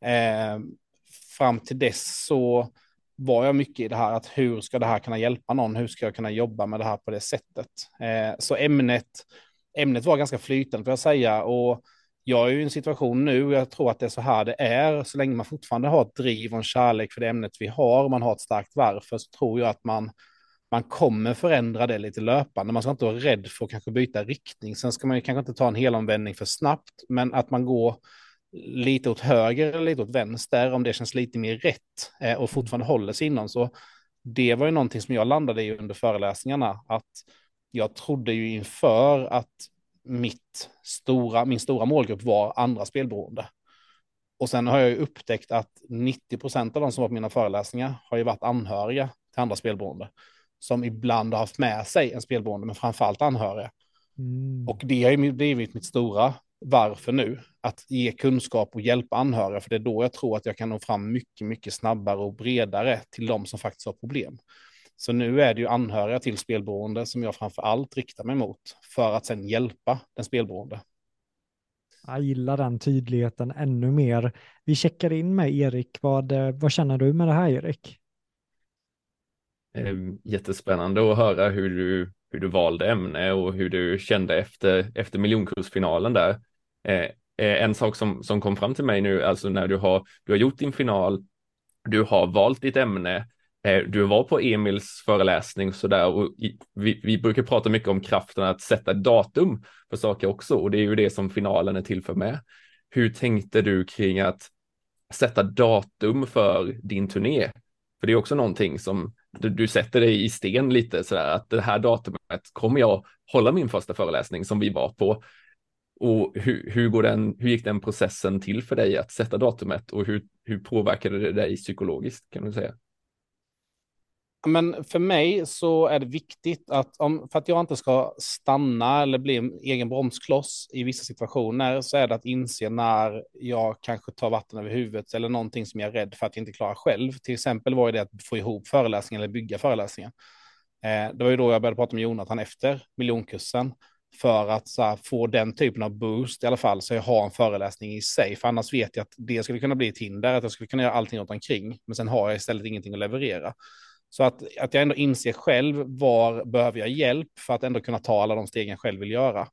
Eh, fram till dess så var jag mycket i det här att hur ska det här kunna hjälpa någon? Hur ska jag kunna jobba med det här på det sättet? Eh, så ämnet, ämnet var ganska flytande får jag säga och jag är ju i en situation nu, och jag tror att det är så här det är, så länge man fortfarande har ett driv och en kärlek för det ämnet vi har, och man har ett starkt varför, så tror jag att man, man kommer förändra det lite löpande. Man ska inte vara rädd för att kanske byta riktning. Sen ska man ju kanske inte ta en helomvändning för snabbt, men att man går lite åt höger eller lite åt vänster, om det känns lite mer rätt eh, och fortfarande håller sig inom. Så det var ju någonting som jag landade i under föreläsningarna, att jag trodde ju inför att mitt stora, min stora målgrupp var andra spelberoende. Och sen har jag ju upptäckt att 90 procent av de som var på mina föreläsningar har ju varit anhöriga till andra spelberoende. Som ibland har haft med sig en spelberoende, men framförallt anhöriga. Mm. Och det har ju blivit mitt stora varför nu. Att ge kunskap och hjälpa anhöriga, för det är då jag tror att jag kan nå fram mycket, mycket snabbare och bredare till de som faktiskt har problem. Så nu är det ju anhöriga till spelberoende som jag framför allt riktar mig mot för att sedan hjälpa den spelberoende. Jag gillar den tydligheten ännu mer. Vi checkar in med Erik. Vad, vad känner du med det här Erik? Eh, jättespännande att höra hur du, hur du valde ämne och hur du kände efter, efter miljonkursfinalen där. Eh, eh, en sak som, som kom fram till mig nu, alltså när du har, du har gjort din final, du har valt ditt ämne, eh, du var på Emils föreläsning och sådär och vi, vi, brukar prata mycket om kraften att sätta datum för saker också och det är ju det som finalen är till för med. Hur tänkte du kring att sätta datum för din turné? För det är också någonting som du, du sätter dig i sten lite sådär att det här datumet kommer jag hålla min första föreläsning som vi var på. Och hur, hur, går den, hur gick den processen till för dig att sätta datumet och hur, hur påverkade det dig psykologiskt kan du säga? Men för mig så är det viktigt att om, för att jag inte ska stanna eller bli en egen bromskloss i vissa situationer så är det att inse när jag kanske tar vatten över huvudet eller någonting som jag är rädd för att jag inte klarar själv. Till exempel var det att få ihop föreläsningen eller bygga föreläsningen. Eh, det var ju då jag började prata med Jonathan efter miljonkursen för att här, få den typen av boost i alla fall så jag har en föreläsning i sig. För annars vet jag att det skulle kunna bli ett hinder, att jag skulle kunna göra allting runt omkring. Men sen har jag istället ingenting att leverera. Så att, att jag ändå inser själv var behöver jag hjälp för att ändå kunna ta alla de stegen jag själv vill göra.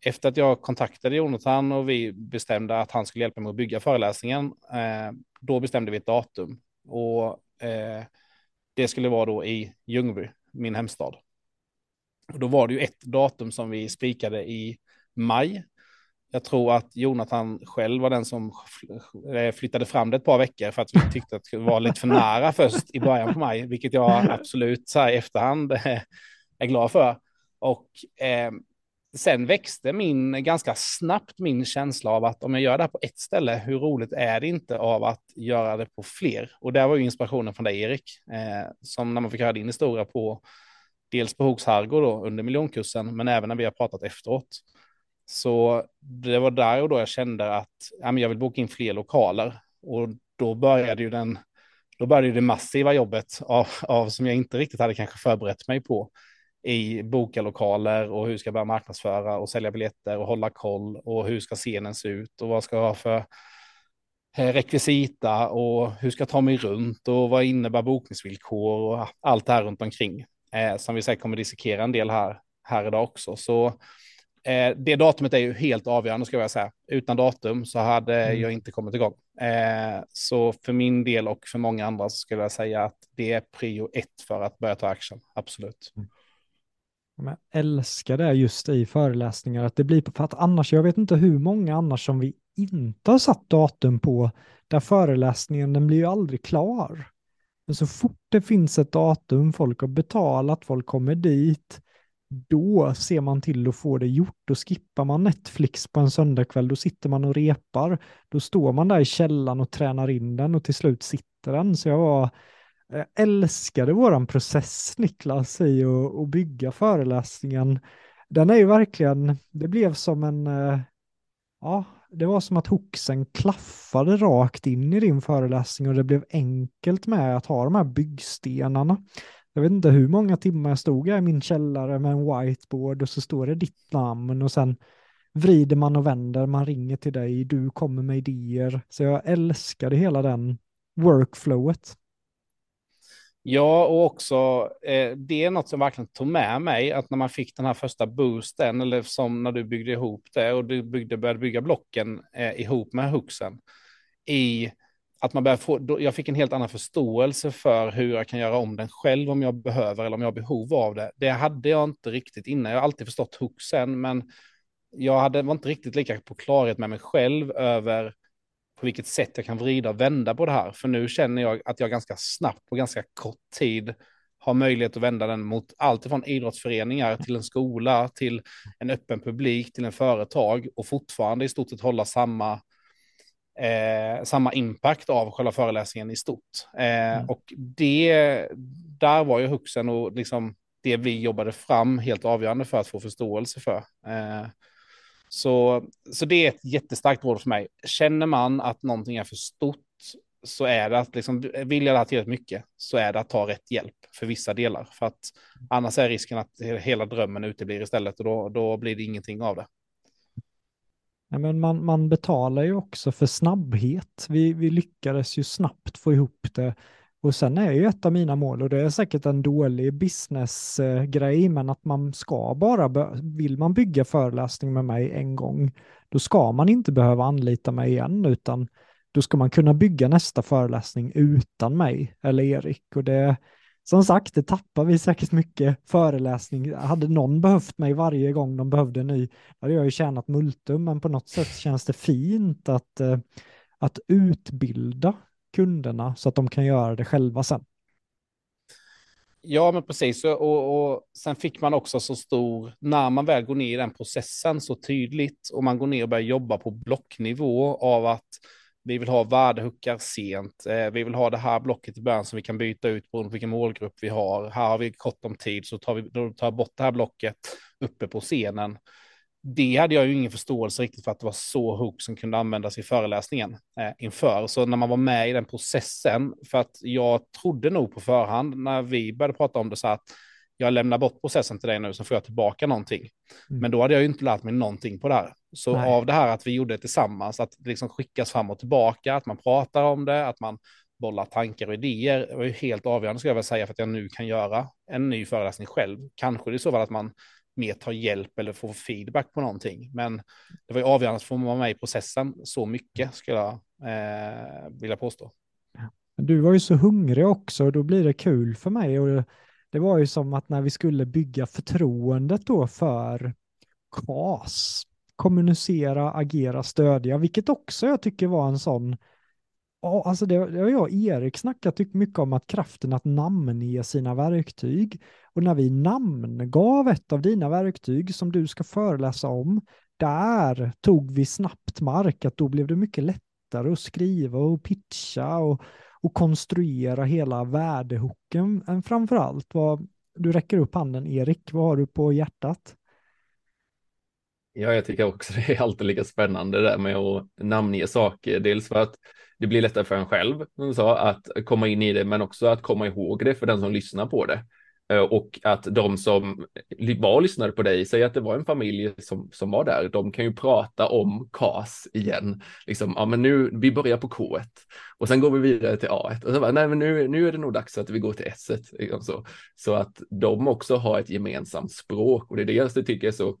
Efter att jag kontaktade Jonathan och vi bestämde att han skulle hjälpa mig att bygga föreläsningen, eh, då bestämde vi ett datum. Och eh, det skulle vara då i Ljungby, min hemstad. Och då var det ju ett datum som vi spikade i maj jag tror att Jonathan själv var den som flyttade fram det ett par veckor för att vi tyckte att det var lite för nära först i början på maj, vilket jag absolut så här i efterhand är glad för. Och eh, sen växte min, ganska snabbt min känsla av att om jag gör det här på ett ställe, hur roligt är det inte av att göra det på fler? Och där var ju inspirationen från dig, Erik, eh, som när man fick höra din historia på dels på Hooks då under miljonkursen, men även när vi har pratat efteråt. Så det var där och då jag kände att ja, men jag vill boka in fler lokaler. Och då började ju den, då började det massiva jobbet av, av som jag inte riktigt hade kanske förberett mig på i boka lokaler och hur ska jag börja marknadsföra och sälja biljetter och hålla koll och hur ska scenen se ut och vad ska jag ha för eh, rekvisita och hur ska jag ta mig runt och vad innebär bokningsvillkor och allt det här runt omkring eh, som vi säkert kommer dissekera en del här, här idag också. Så Eh, det datumet är ju helt avgörande ska jag säga. Utan datum så hade mm. jag inte kommit igång. Eh, så för min del och för många andra så skulle jag säga att det är prio ett för att börja ta action. Absolut. Mm. Jag älskar det just i föreläsningar, att det blir för att annars, jag vet inte hur många annars som vi inte har satt datum på, där föreläsningen, den blir ju aldrig klar. Men så fort det finns ett datum, folk har betalat, folk kommer dit, då ser man till att få det gjort. Då skippar man Netflix på en söndagkväll, då sitter man och repar. Då står man där i källan och tränar in den och till slut sitter den. Så jag var, Jag älskade våran process, Niklas, i att, att bygga föreläsningen. Den är ju verkligen, det blev som en, eh, ja, det var som att hoxen klaffade rakt in i din föreläsning och det blev enkelt med att ha de här byggstenarna. Jag vet inte hur många timmar jag stod här i min källare med en whiteboard och så står det ditt namn och sen vrider man och vänder, man ringer till dig, du kommer med idéer. Så jag älskade hela den workflowet. Ja, och också eh, det är något som verkligen tog med mig, att när man fick den här första boosten, eller som när du byggde ihop det och du byggde, började bygga blocken eh, ihop med huxen, i att man börjar få, då, jag fick en helt annan förståelse för hur jag kan göra om den själv om jag behöver eller om jag har behov av det. Det hade jag inte riktigt innan. Jag har alltid förstått huxen, men jag hade, var inte riktigt lika på klarhet med mig själv över på vilket sätt jag kan vrida och vända på det här. För nu känner jag att jag ganska snabbt på ganska kort tid har möjlighet att vända den mot allt från idrottsföreningar till en skola, till en öppen publik, till en företag och fortfarande i stort sett hålla samma, eh, samma impact av själva föreläsningen i stort. Eh, mm. Och det, där var ju huxen och liksom det vi jobbade fram helt avgörande för att få förståelse för. Eh, så, så det är ett jättestarkt råd för mig. Känner man att någonting är för stort så är det att liksom, vill jag det här tillräckligt mycket så är det att ta rätt hjälp för vissa delar. För att annars är risken att hela drömmen uteblir istället och då, då blir det ingenting av det. Ja, men man, man betalar ju också för snabbhet. Vi, vi lyckades ju snabbt få ihop det och sen är ju ett av mina mål, och det är säkert en dålig businessgrej, men att man ska bara, vill man bygga föreläsning med mig en gång, då ska man inte behöva anlita mig igen, utan då ska man kunna bygga nästa föreläsning utan mig eller Erik. Och det, som sagt, det tappar vi säkert mycket föreläsning. Hade någon behövt mig varje gång de behövde en ny, hade jag ju tjänat multum, men på något sätt känns det fint att, eh, att utbilda kunderna så att de kan göra det själva sen. Ja, men precis. Och, och sen fick man också så stor, när man väl går ner i den processen så tydligt och man går ner och börjar jobba på blocknivå av att vi vill ha värdehuckar sent. Eh, vi vill ha det här blocket i början som vi kan byta ut beroende på vilken målgrupp vi har. Här har vi kort om tid så tar vi tar bort det här blocket uppe på scenen det hade jag ju ingen förståelse riktigt för att det var så hook som kunde användas i föreläsningen eh, inför. Så när man var med i den processen, för att jag trodde nog på förhand när vi började prata om det så att jag lämnar bort processen till dig nu så får jag tillbaka någonting. Mm. Men då hade jag ju inte lärt mig någonting på det här. Så Nej. av det här att vi gjorde det tillsammans, att det liksom skickas fram och tillbaka, att man pratar om det, att man bollar tankar och idéer, var ju helt avgörande ska jag väl säga för att jag nu kan göra en ny föreläsning själv. Kanske det är så att man mer ta hjälp eller få feedback på någonting. Men det var ju avgörande att få vara med i processen så mycket skulle jag eh, vilja påstå. Du var ju så hungrig också och då blir det kul för mig. Och det var ju som att när vi skulle bygga förtroendet då för KAS, kommunicera, agera, stödja, vilket också jag tycker var en sån Ja, alltså det, det har jag och Erik snackat mycket om att kraften att namnge sina verktyg. Och när vi namngav ett av dina verktyg som du ska föreläsa om, där tog vi snabbt mark, att då blev det mycket lättare att skriva och pitcha och, och konstruera hela värdehooken än framför allt. Vad, du räcker upp handen, Erik, vad har du på hjärtat? Ja, jag tycker också det är alltid lika spännande det där med att namnge saker. Dels för att det blir lättare för en själv, som sa, att komma in i det, men också att komma ihåg det för den som lyssnar på det. Eh, och att de som var och lyssnade på dig, säg att det var en familj som, som var där, de kan ju prata om KAS igen. Liksom, ja men nu, vi börjar på K1 och sen går vi vidare till A1 och så bara, nej men nu, nu är det nog dags att vi går till S1. Liksom så. så att de också har ett gemensamt språk och det är det jag tycker är så,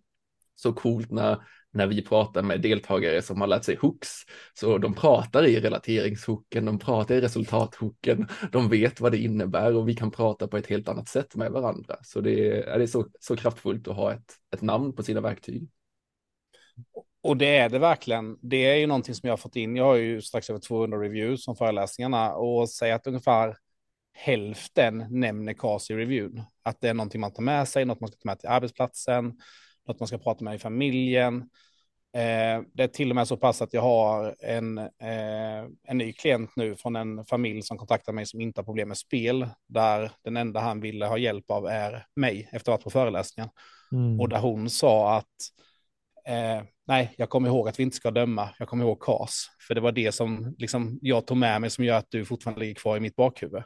så coolt när när vi pratar med deltagare som har lärt sig hooks. Så de pratar i relateringshooken, de pratar i resultathooken, de vet vad det innebär och vi kan prata på ett helt annat sätt med varandra. Så det är, det är så, så kraftfullt att ha ett, ett namn på sina verktyg. Och det är det verkligen. Det är ju någonting som jag har fått in. Jag har ju strax över 200 reviews om föreläsningarna och säger att ungefär hälften nämner CAS i reviewn. Att det är någonting man tar med sig, något man ska ta med till arbetsplatsen, något man ska prata med i familjen. Eh, det är till och med så pass att jag har en, eh, en ny klient nu från en familj som kontaktar mig som inte har problem med spel, där den enda han ville ha hjälp av är mig efter att ha varit på föreläsningen. Mm. Och där hon sa att eh, nej, jag kommer ihåg att vi inte ska döma, jag kommer ihåg KAS, för det var det som liksom, jag tog med mig som gör att du fortfarande ligger kvar i mitt bakhuvud.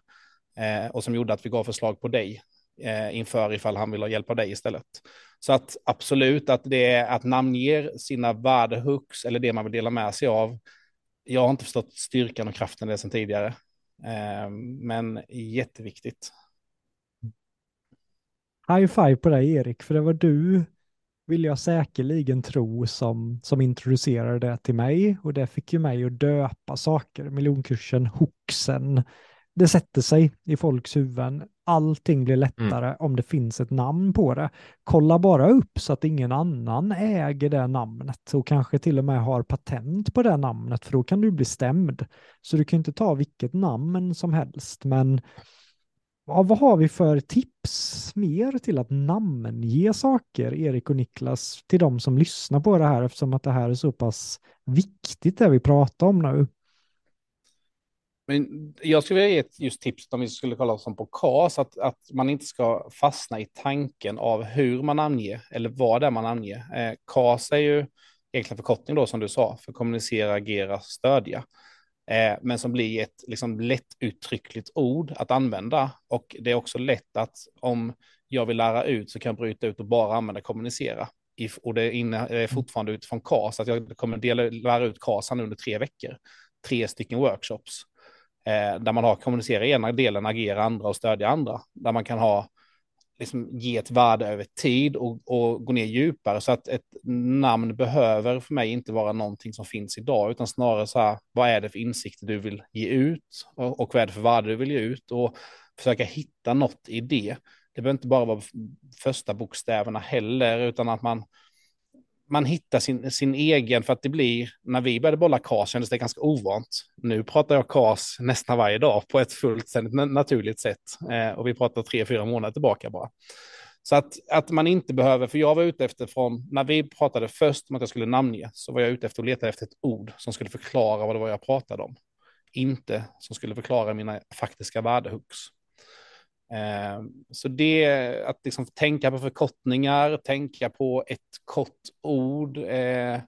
Eh, och som gjorde att vi gav förslag på dig eh, inför ifall han vill ha hjälp av dig istället. Så att absolut att det är att namnge sina värdehooks eller det man vill dela med sig av. Jag har inte förstått styrkan och kraften i det sedan tidigare, eh, men jätteviktigt. High five på dig Erik, för det var du vill jag säkerligen tro som, som introducerade det till mig och det fick ju mig att döpa saker. Miljonkursen, hooksen, det sätter sig i folks huvuden. Allting blir lättare mm. om det finns ett namn på det. Kolla bara upp så att ingen annan äger det namnet och kanske till och med har patent på det namnet, för då kan du bli stämd. Så du kan inte ta vilket namn som helst, men ja, vad har vi för tips mer till att namnge saker, Erik och Niklas, till de som lyssnar på det här, eftersom att det här är så pass viktigt det vi pratar om nu? Men jag skulle vilja ge ett just tips om vi skulle kolla som på KAS, att, att man inte ska fastna i tanken av hur man namnger eller vad det är man namnger. Eh, KAS är ju egentligen förkortning då som du sa, för kommunicera, agera, stödja. Eh, men som blir ett liksom, lättuttryckligt ord att använda. Och det är också lätt att om jag vill lära ut så kan jag bryta ut och bara använda kommunicera. If, och det är fortfarande utifrån KAS, att jag kommer dela, lära ut KAS under tre veckor. Tre stycken workshops. Eh, där man har kommunicera ena delen, agera andra och stödja andra. Där man kan ha, liksom, ge ett värde över tid och, och gå ner djupare. Så att ett namn behöver för mig inte vara någonting som finns idag, utan snarare så här, vad är det för insikter du vill ge ut och, och vad är det för värde du vill ge ut och försöka hitta något i det. Det behöver inte bara vara första bokstäverna heller, utan att man man hittar sin, sin egen, för att det blir, när vi började bolla KAS kändes det ganska ovant. Nu pratar jag KAS nästan varje dag på ett fullständigt naturligt sätt. Eh, och vi pratar tre, fyra månader tillbaka bara. Så att, att man inte behöver, för jag var ute efter från, när vi pratade först om att jag skulle namnge, så var jag ute efter att leta efter ett ord som skulle förklara vad det var jag pratade om. Inte som skulle förklara mina faktiska värdehooks. Eh, så det, att liksom tänka på förkortningar, tänka på ett kort ord, eh,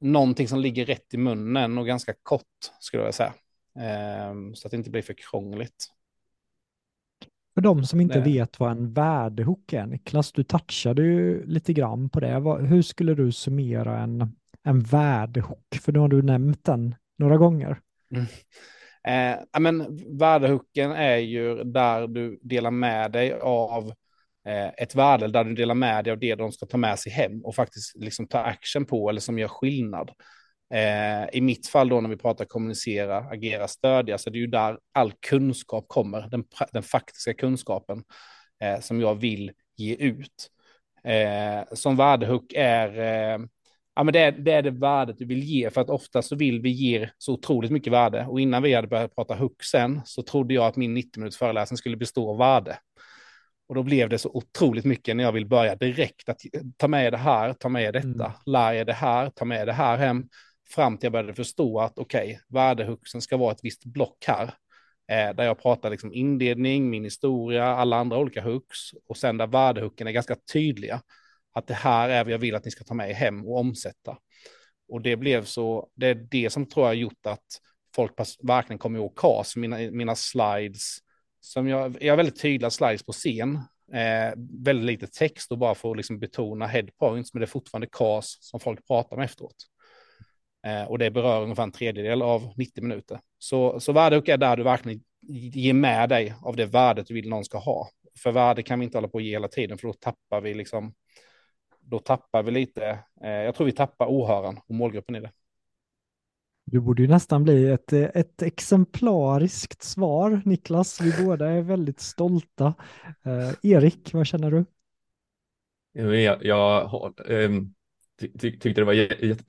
någonting som ligger rätt i munnen och ganska kort skulle jag säga. Eh, så att det inte blir för krångligt. För de som inte det. vet vad en värdehook är, Niklas, du touchade ju lite grann på det. Hur skulle du summera en, en värdehook? För nu har du nämnt den några gånger. Mm. Eh, men värdehooken är ju där du delar med dig av eh, ett värde, där du delar med dig av det de ska ta med sig hem och faktiskt liksom ta action på eller som gör skillnad. Eh, I mitt fall då när vi pratar kommunicera, agera, stödja, så det är ju där all kunskap kommer, den, den faktiska kunskapen eh, som jag vill ge ut. Eh, som värdehook är eh, ja, men det, är, det är det värdet du vill ge, för att ofta så vill vi ge så otroligt mycket värde. Och innan vi hade börjat prata huxen så trodde jag att min 90 minuters föreläsning skulle bestå av värde. Och då blev det så otroligt mycket när jag vill börja direkt att ta med det här, ta med detta, mm. lär er det här, ta med det här hem, fram till jag började förstå att okej, okay, värdehuxen ska vara ett visst block här, eh, där jag pratar liksom inledning, min historia, alla andra olika hooks, och sen där värdehucken är ganska tydliga att det här är vad jag vill att ni ska ta med er hem och omsätta. Och det blev så, det är det som tror jag har gjort att folk verkligen kommer ihåg KAS, mina, mina slides, som jag, jag har väldigt tydliga slides på scen, eh, väldigt lite text och bara för att liksom betona headpoints, men det är fortfarande KAS som folk pratar med efteråt. Eh, och det berör ungefär en tredjedel av 90 minuter. Så, så värdehook är där du verkligen ger med dig av det värdet du vill någon ska ha. För värde kan vi inte hålla på att ge hela tiden, för då tappar vi liksom då tappar vi lite, eh, jag tror vi tappar åhöraren och målgruppen i det. Du borde ju nästan bli ett, ett exemplariskt svar, Niklas. Vi båda är väldigt stolta. Eh, Erik, vad känner du? Jag, jag eh, ty, ty, tyckte det var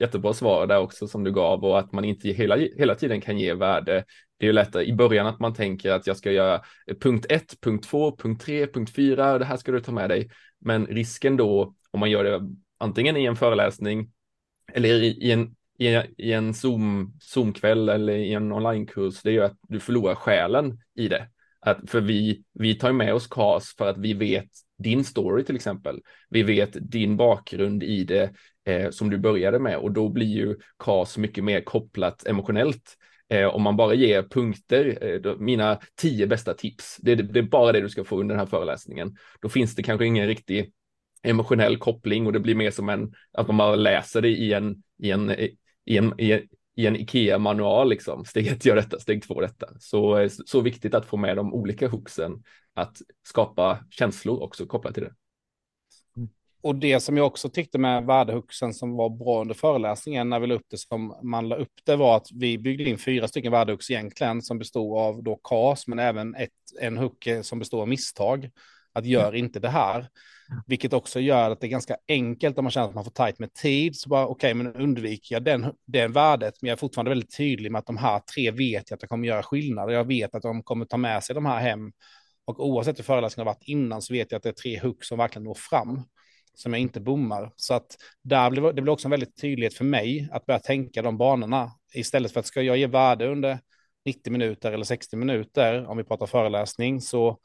jättebra svar där också som du gav och att man inte hela, hela tiden kan ge värde. Det är ju lättare i början att man tänker att jag ska göra punkt 1, punkt 2, punkt 3, punkt 4, det här ska du ta med dig. Men risken då om man gör det antingen i en föreläsning eller i, en, i, i en Zoom, Zoom-kväll eller i en onlinekurs, det gör att du förlorar själen i det. Att, för vi, vi tar med oss KAS för att vi vet din story till exempel. Vi vet din bakgrund i det eh, som du började med och då blir ju KAS mycket mer kopplat emotionellt. Eh, om man bara ger punkter, eh, då, mina tio bästa tips, det, det, det, är bara det du ska få under den här föreläsningen. Då finns det kanske ingen riktig emotionell koppling och det blir mer som en, att man bara läser det i en, i en, i en, i en, i en Ikea-manual, liksom. steg ett gör detta, steg två detta. Så, så viktigt att få med de olika hooksen, att skapa känslor också kopplat till det. Och det som jag också tyckte med värdehuxen som var bra under föreläsningen när vi la upp det som man la upp det var att vi byggde in fyra stycken värdehux egentligen som bestod av då KAS men även ett, en hook som består av misstag. Att gör inte det här. Vilket också gör att det är ganska enkelt om man känner att man får tajt med tid. Så bara okej, okay, men undviker jag den, den värdet. Men jag är fortfarande väldigt tydlig med att de här tre vet jag att det kommer göra skillnad. Jag vet att de kommer ta med sig de här hem. Och oavsett hur föreläsningen har varit innan så vet jag att det är tre hugg som verkligen når fram. Som jag inte bommar. Så att där blev, det blir också en väldigt tydlighet för mig att börja tänka de banorna. Istället för att ska jag ge värde under 90 minuter eller 60 minuter, om vi pratar föreläsning, så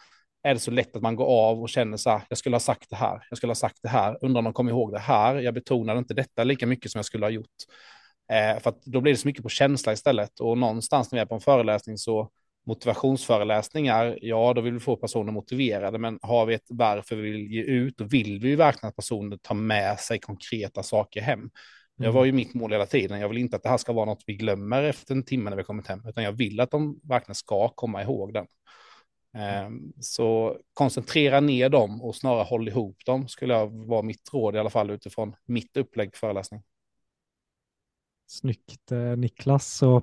är det så lätt att man går av och känner så här, jag skulle ha sagt det här, jag skulle ha sagt det här, undrar om de kommer ihåg det här, jag betonade inte detta lika mycket som jag skulle ha gjort. Eh, för då blir det så mycket på känsla istället och någonstans när vi är på en föreläsning så motivationsföreläsningar, ja då vill vi få personer motiverade, men har vi ett varför vi vill ge ut, då vill vi ju verkligen att personer tar med sig konkreta saker hem. Mm. Det var ju mitt mål hela tiden. Jag vill inte att det här ska vara något vi glömmer efter en timme när vi kommit hem, utan jag vill att de verkligen ska komma ihåg den. Ehm, så koncentrera ner dem och snarare håll ihop dem skulle jag vara mitt råd i alla fall utifrån mitt upplägg föreläsning. Snyggt eh, Niklas. Så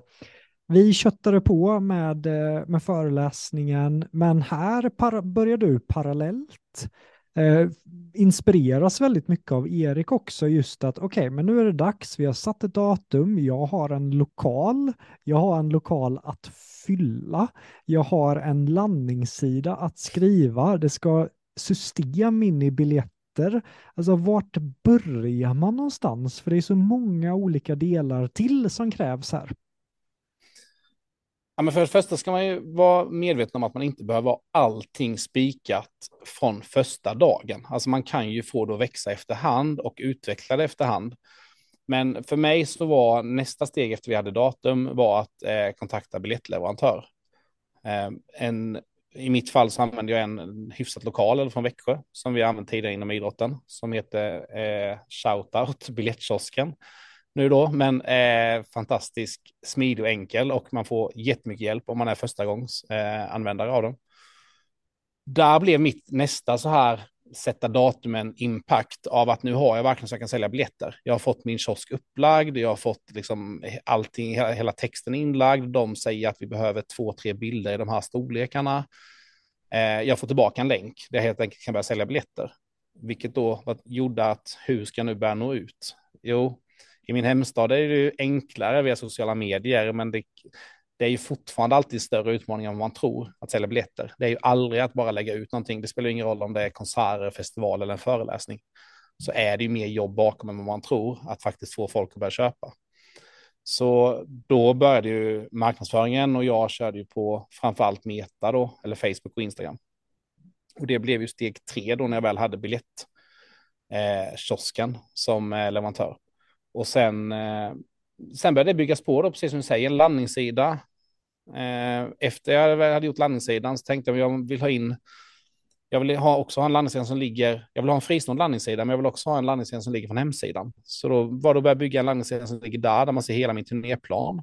vi köttade på med, eh, med föreläsningen, men här börjar du parallellt eh, inspireras väldigt mycket av Erik också, just att okej, okay, men nu är det dags, vi har satt ett datum, jag har en lokal, jag har en lokal att fylla, jag har en landningssida att skriva, det ska system in i biljetter, alltså vart börjar man någonstans? För det är så många olika delar till som krävs här. Ja, men för det första ska man ju vara medveten om att man inte behöver ha allting spikat från första dagen. Alltså man kan ju få det att växa efterhand och utveckla det efterhand. Men för mig så var nästa steg efter vi hade datum var att eh, kontakta biljettleverantör. Eh, en, I mitt fall så använde jag en hyfsat lokal eller från Växjö som vi använt tidigare inom idrotten som heter eh, Shoutout Biljettkiosken nu då, men eh, fantastisk, smidig och enkel och man får jättemycket hjälp om man är första gångs eh, användare av dem. Där blev mitt nästa så här sätta datumen impact av att nu har jag verkligen så jag kan sälja biljetter. Jag har fått min kiosk upplagd, jag har fått liksom allting, hela, hela texten inlagd. De säger att vi behöver två, tre bilder i de här storlekarna. Eh, jag får tillbaka en länk där jag helt enkelt kan börja sälja biljetter. Vilket då gjorde att hur ska jag nu börja nå ut? Jo, i min hemstad är det ju enklare via sociala medier, men det, det är ju fortfarande alltid större utmaningar än vad man tror att sälja biljetter. Det är ju aldrig att bara lägga ut någonting. Det spelar ingen roll om det är konserter, festival eller en föreläsning. Så är det ju mer jobb bakom än vad man tror att faktiskt få folk att börja köpa. Så då började ju marknadsföringen och jag körde ju på framförallt Meta då, eller Facebook och Instagram. Och det blev ju steg tre då när jag väl hade biljett eh, kiosken som eh, leverantör. Och sen, eh, sen började det byggas på då, precis som du säger, en landningssida. Eh, efter jag hade gjort landningssidan så tänkte jag att jag vill ha in, jag vill ha också ha en landningssida som ligger, jag vill ha en fristående landningssida, men jag vill också ha en landningssida som ligger från hemsidan. Så då var det att börja bygga en landningssida som ligger där, där man ser hela min turnéplan.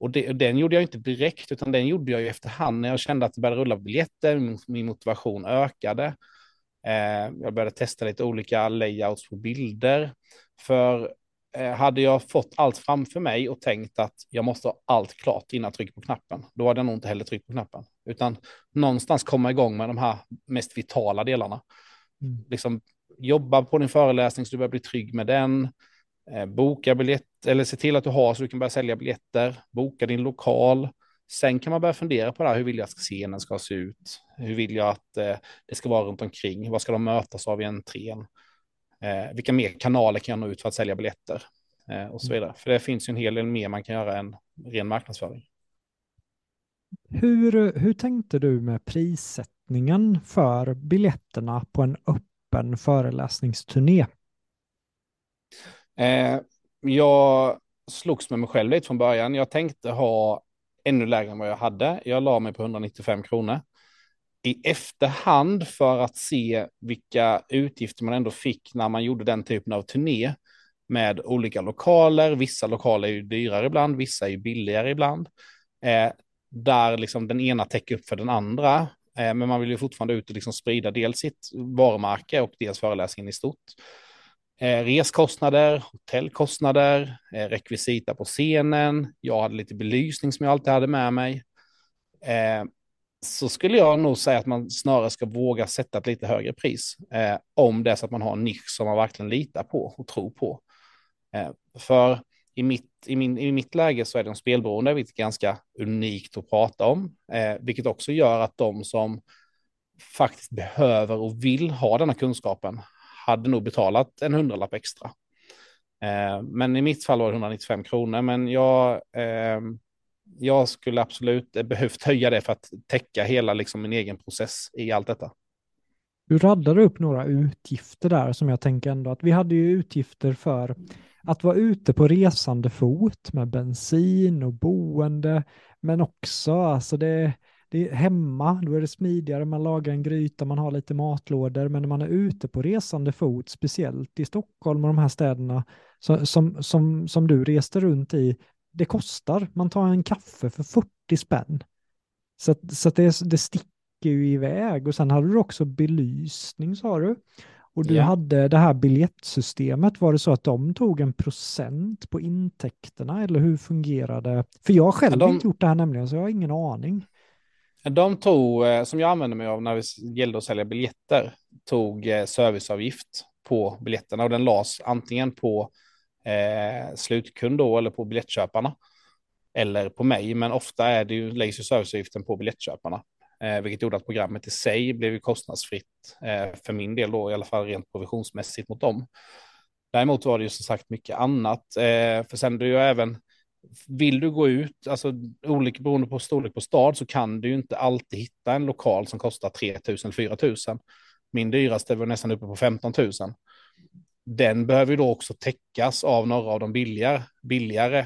Och det, den gjorde jag inte direkt, utan den gjorde jag ju efterhand när jag kände att det började rulla biljetter, min, min motivation ökade. Eh, jag började testa lite olika layouts på bilder. För hade jag fått allt framför mig och tänkt att jag måste ha allt klart innan jag trycker på knappen, då hade jag nog inte heller tryckt på knappen. Utan någonstans komma igång med de här mest vitala delarna. Mm. Liksom jobba på din föreläsning så du börjar bli trygg med den. Eh, boka biljett, eller se till att du har så du kan börja sälja biljetter. Boka din lokal. Sen kan man börja fundera på det här, hur vill jag att scenen ska se ut? Hur vill jag att eh, det ska vara runt omkring? Vad ska de mötas av i entrén? Eh, vilka mer kanaler kan jag nå ut för att sälja biljetter? eh, och så vidare. För det finns ju en hel del mer man kan göra än ren marknadsföring. Hur, hur tänkte du med prissättningen för biljetterna på en öppen föreläsningsturné? Eh, jag slogs med mig själv lite från början. Jag tänkte ha ännu lägre än vad jag hade. Jag la mig på 195 kronor. I efterhand för att se vilka utgifter man ändå fick när man gjorde den typen av turné med olika lokaler. Vissa lokaler är ju dyrare ibland, vissa är ju billigare ibland. Eh, där liksom den ena täcker upp för den andra. Eh, men man vill ju fortfarande ut och liksom sprida dels sitt varumärke och dels föreläsningen i stort. Eh, reskostnader, hotellkostnader, eh, rekvisita på scenen. Jag hade lite belysning som jag alltid hade med mig. Eh, så skulle jag nog säga att man snarare ska våga sätta ett lite högre pris. Eh, om det är så att man har en nisch som man verkligen litar på och tror på. Eh, för i mitt, i, min, i mitt läge så är de spelberoende, vilket är ganska unikt att prata om. Eh, vilket också gör att de som faktiskt behöver och vill ha denna kunskapen hade nog betalat en hundralapp extra. Eh, men i mitt fall var det 195 kronor, men jag, eh, jag skulle absolut eh, behövt höja det för att täcka hela liksom, min egen process i allt detta. Du raddade upp några utgifter där som jag tänker ändå att vi hade ju utgifter för att vara ute på resande fot med bensin och boende, men också alltså det, det är hemma, då är det smidigare, man lagar en gryta, man har lite matlådor, men när man är ute på resande fot, speciellt i Stockholm och de här städerna som, som, som, som du reste runt i, det kostar. Man tar en kaffe för 40 spänn. Så, så det, det sticker ju iväg och sen hade du också belysning sa du. Och du yeah. hade det här biljettsystemet, var det så att de tog en procent på intäkterna eller hur fungerade? För jag har själv de... inte gjort det här nämligen, så jag har ingen aning. De tog, eh, som jag använde mig av när det gällde att sälja biljetter, tog eh, serviceavgift på biljetterna och den lades antingen på eh, slutkund då eller på biljettköparna eller på mig, men ofta är det ju, läggs ju serviceavgiften på biljettköparna, eh, vilket gjorde att programmet i sig blev ju kostnadsfritt eh, för min del då, i alla fall rent provisionsmässigt mot dem. Däremot var det ju som sagt mycket annat, eh, för sen du ju även vill du gå ut, alltså olika beroende på storlek på stad, så kan du ju inte alltid hitta en lokal som kostar 3 000-4 000. Min dyraste var nästan uppe på 15 000. Den behöver ju då också täckas av några av de billigare, billigare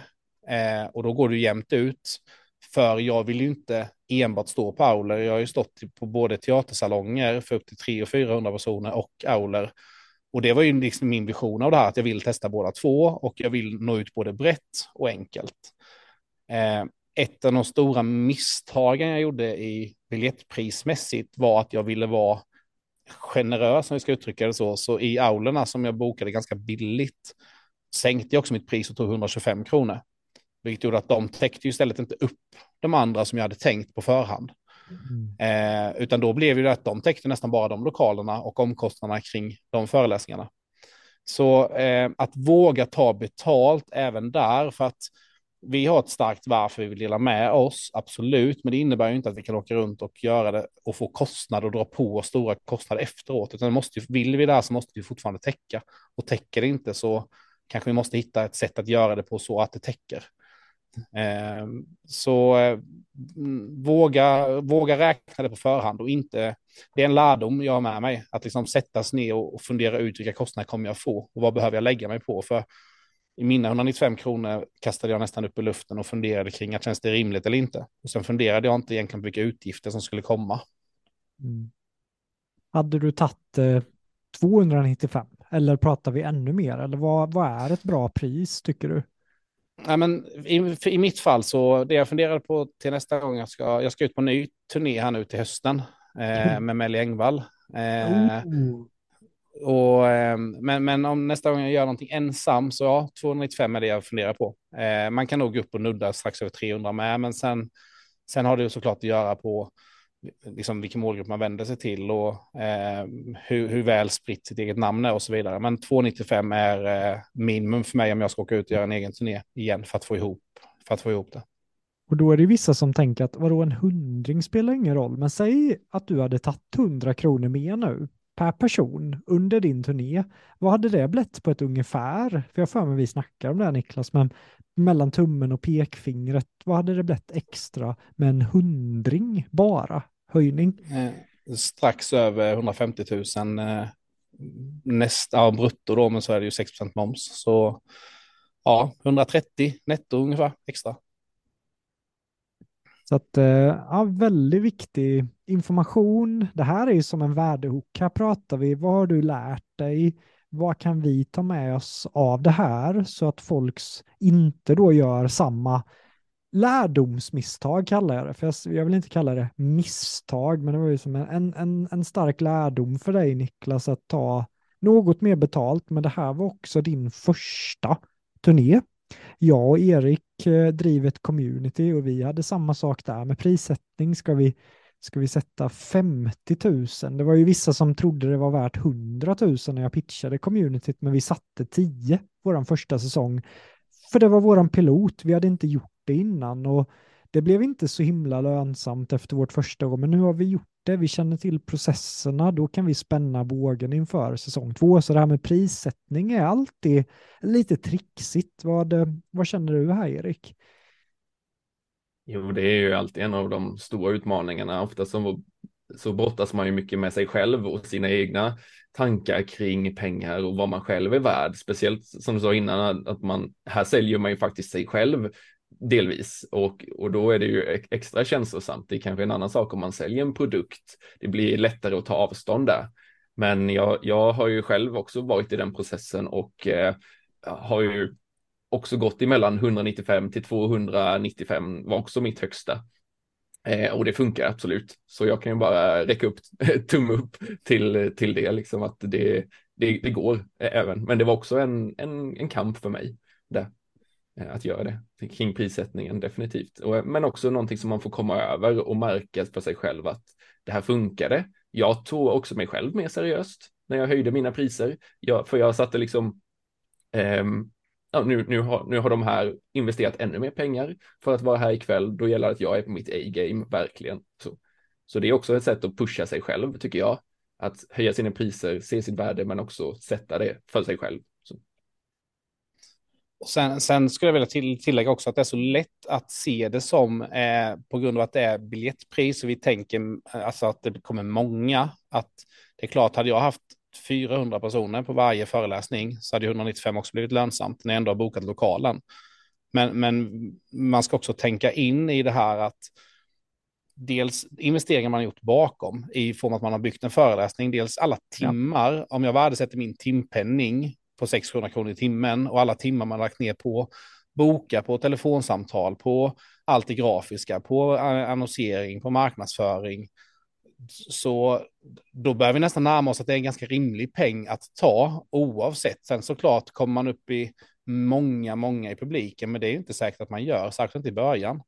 eh, och då går det jämnt ut. För jag vill ju inte enbart stå på auler. Jag har ju stått på både teatersalonger för upp till 300 och 400 personer och auler och det var ju liksom min vision av det här, att jag vill testa båda två och jag vill nå ut både brett och enkelt. Eh, ett av de stora misstagen jag gjorde i biljettprismässigt var att jag ville vara generös, om vi ska uttrycka det så. Så i aulorna som jag bokade ganska billigt sänkte jag också mitt pris och tog 125 kronor. Vilket gjorde att de täckte ju istället inte upp de andra som jag hade tänkt på förhand. Mm. Eh, utan då blev det att de täckte nästan bara de lokalerna och omkostnaderna kring de föreläsningarna. Så eh, att våga ta betalt även där, för att vi har ett starkt varför vi vill dela med oss, absolut, men det innebär ju inte att vi kan åka runt och göra det och få kostnader och dra på oss stora kostnader efteråt, utan måste, vill vi det här så måste vi fortfarande täcka. Och täcker det inte så kanske vi måste hitta ett sätt att göra det på så att det täcker. Ehm, så eh, våga, våga räkna det på förhand och inte, det är en lärdom jag har med mig, att liksom sättas ner och fundera ut vilka kostnader kommer jag få och vad behöver jag lägga mig på. För i mina 195 kronor kastade jag nästan upp i luften och funderade kring att känns det rimligt eller inte. Och sen funderade jag inte egentligen på vilka utgifter som skulle komma. Mm. Hade du tagit eh, 295 eller pratar vi ännu mer? Eller vad, vad är ett bra pris tycker du? Nej, men i, i, mitt fall så det jag funderade på till nästa gång jag ska, jag ska ut på en ny turné här nu till hösten eh, mm. med Melly Engvall. Eh, och, eh, men, men om nästa gång jag gör någonting ensam så ja, 295 är det jag funderar på. Eh, man kan nog gå upp och nudda strax över 300 med, men sen, sen har det ju såklart att göra på liksom vilken målgrupp man vänder sig till och eh, hur, hur, väl spritt sitt eget namn är och så vidare. Men 295 är eh, minimum för mig om jag ska åka ut och göra en egen turné igen för att få ihop, för att få ihop det. Och då är det vissa som tänker att vadå en hundring spelar ingen roll, men säg att du hade tagit 100 kronor mer nu per person under din turné. Vad hade det blivit på ett ungefär? För jag för mig vi snackar om det här Niklas, men mellan tummen och pekfingret, vad hade det blivit extra med en hundring bara höjning? Eh, strax över 150 000 eh, nästa, ja, brutto då, men så är det ju 6 moms. Så ja, 130 netto ungefär extra. Så att, eh, ja, väldigt viktig information. Det här är ju som en värdehook. Här pratar vi, vad har du lärt dig? Vad kan vi ta med oss av det här så att folks inte då gör samma lärdomsmisstag kallar jag det. För jag, jag vill inte kalla det misstag, men det var ju som en, en, en stark lärdom för dig Niklas att ta något mer betalt, men det här var också din första turné. Jag och Erik eh, driver ett community och vi hade samma sak där med prissättning. Ska vi, ska vi sätta 50 000? Det var ju vissa som trodde det var värt 100 000 när jag pitchade communityt, men vi satte 10 vår första säsong. För det var våran pilot, vi hade inte gjort det innan och det blev inte så himla lönsamt efter vårt första år, men nu har vi gjort det, vi känner till processerna, då kan vi spänna bågen inför säsong två. Så det här med prissättning är alltid lite trixigt. Vad, eh, vad känner du här Erik? Jo, det är ju alltid en av de stora utmaningarna. Ofta så, så brottas man ju mycket med sig själv och sina egna tankar kring pengar och vad man själv är värd. Speciellt som du sa innan att man här säljer man ju faktiskt sig själv delvis och, och då är det ju extra känslosamt. Det är kanske en annan sak om man säljer en produkt. Det blir lättare att ta avstånd där. Men jag, jag har ju själv också varit i den processen och eh, har ju också gått emellan 195 till 295 var också mitt högsta. Eh, och det funkar absolut. Så jag kan ju bara räcka upp tumme upp till, till det, liksom att det, det, det går eh, även. Men det var också en, en, en kamp för mig där. Eh, att göra det kring prissättningen definitivt. Eh, men också någonting som man får komma över och märka för sig själv att det här funkade. Jag tog också mig själv mer seriöst när jag höjde mina priser, jag, för jag satte liksom eh, ja, nu, nu, har, nu har de här investerat ännu mer pengar för att vara här ikväll. Då gäller det att jag är på mitt A-game, verkligen. Så, så det är också ett sätt att pusha sig själv, tycker jag. Att höja sina priser, se sitt värde, men också sätta det för sig själv. Sen, sen, skulle jag vilja till, tillägga också att det är så lätt att se det som, eh, på grund av att det är biljettpris och vi tänker alltså att det kommer många, att det är klart, hade jag haft 400 personer på varje föreläsning så hade 195 också blivit lönsamt när jag ändå har bokat lokalen. Men, men man ska också tänka in i det här att dels investeringar man har gjort bakom i form att man har byggt en föreläsning, dels alla timmar. Om jag värdesätter min timpenning på 600 kronor i timmen och alla timmar man lagt ner på boka, på telefonsamtal, på allt det grafiska, på annonsering, på marknadsföring. Så då börjar vi nästan närma oss att det är en ganska rimlig peng att ta oavsett. Sen såklart kommer man upp i många, många i publiken, men det är inte säkert att man gör, särskilt inte i början.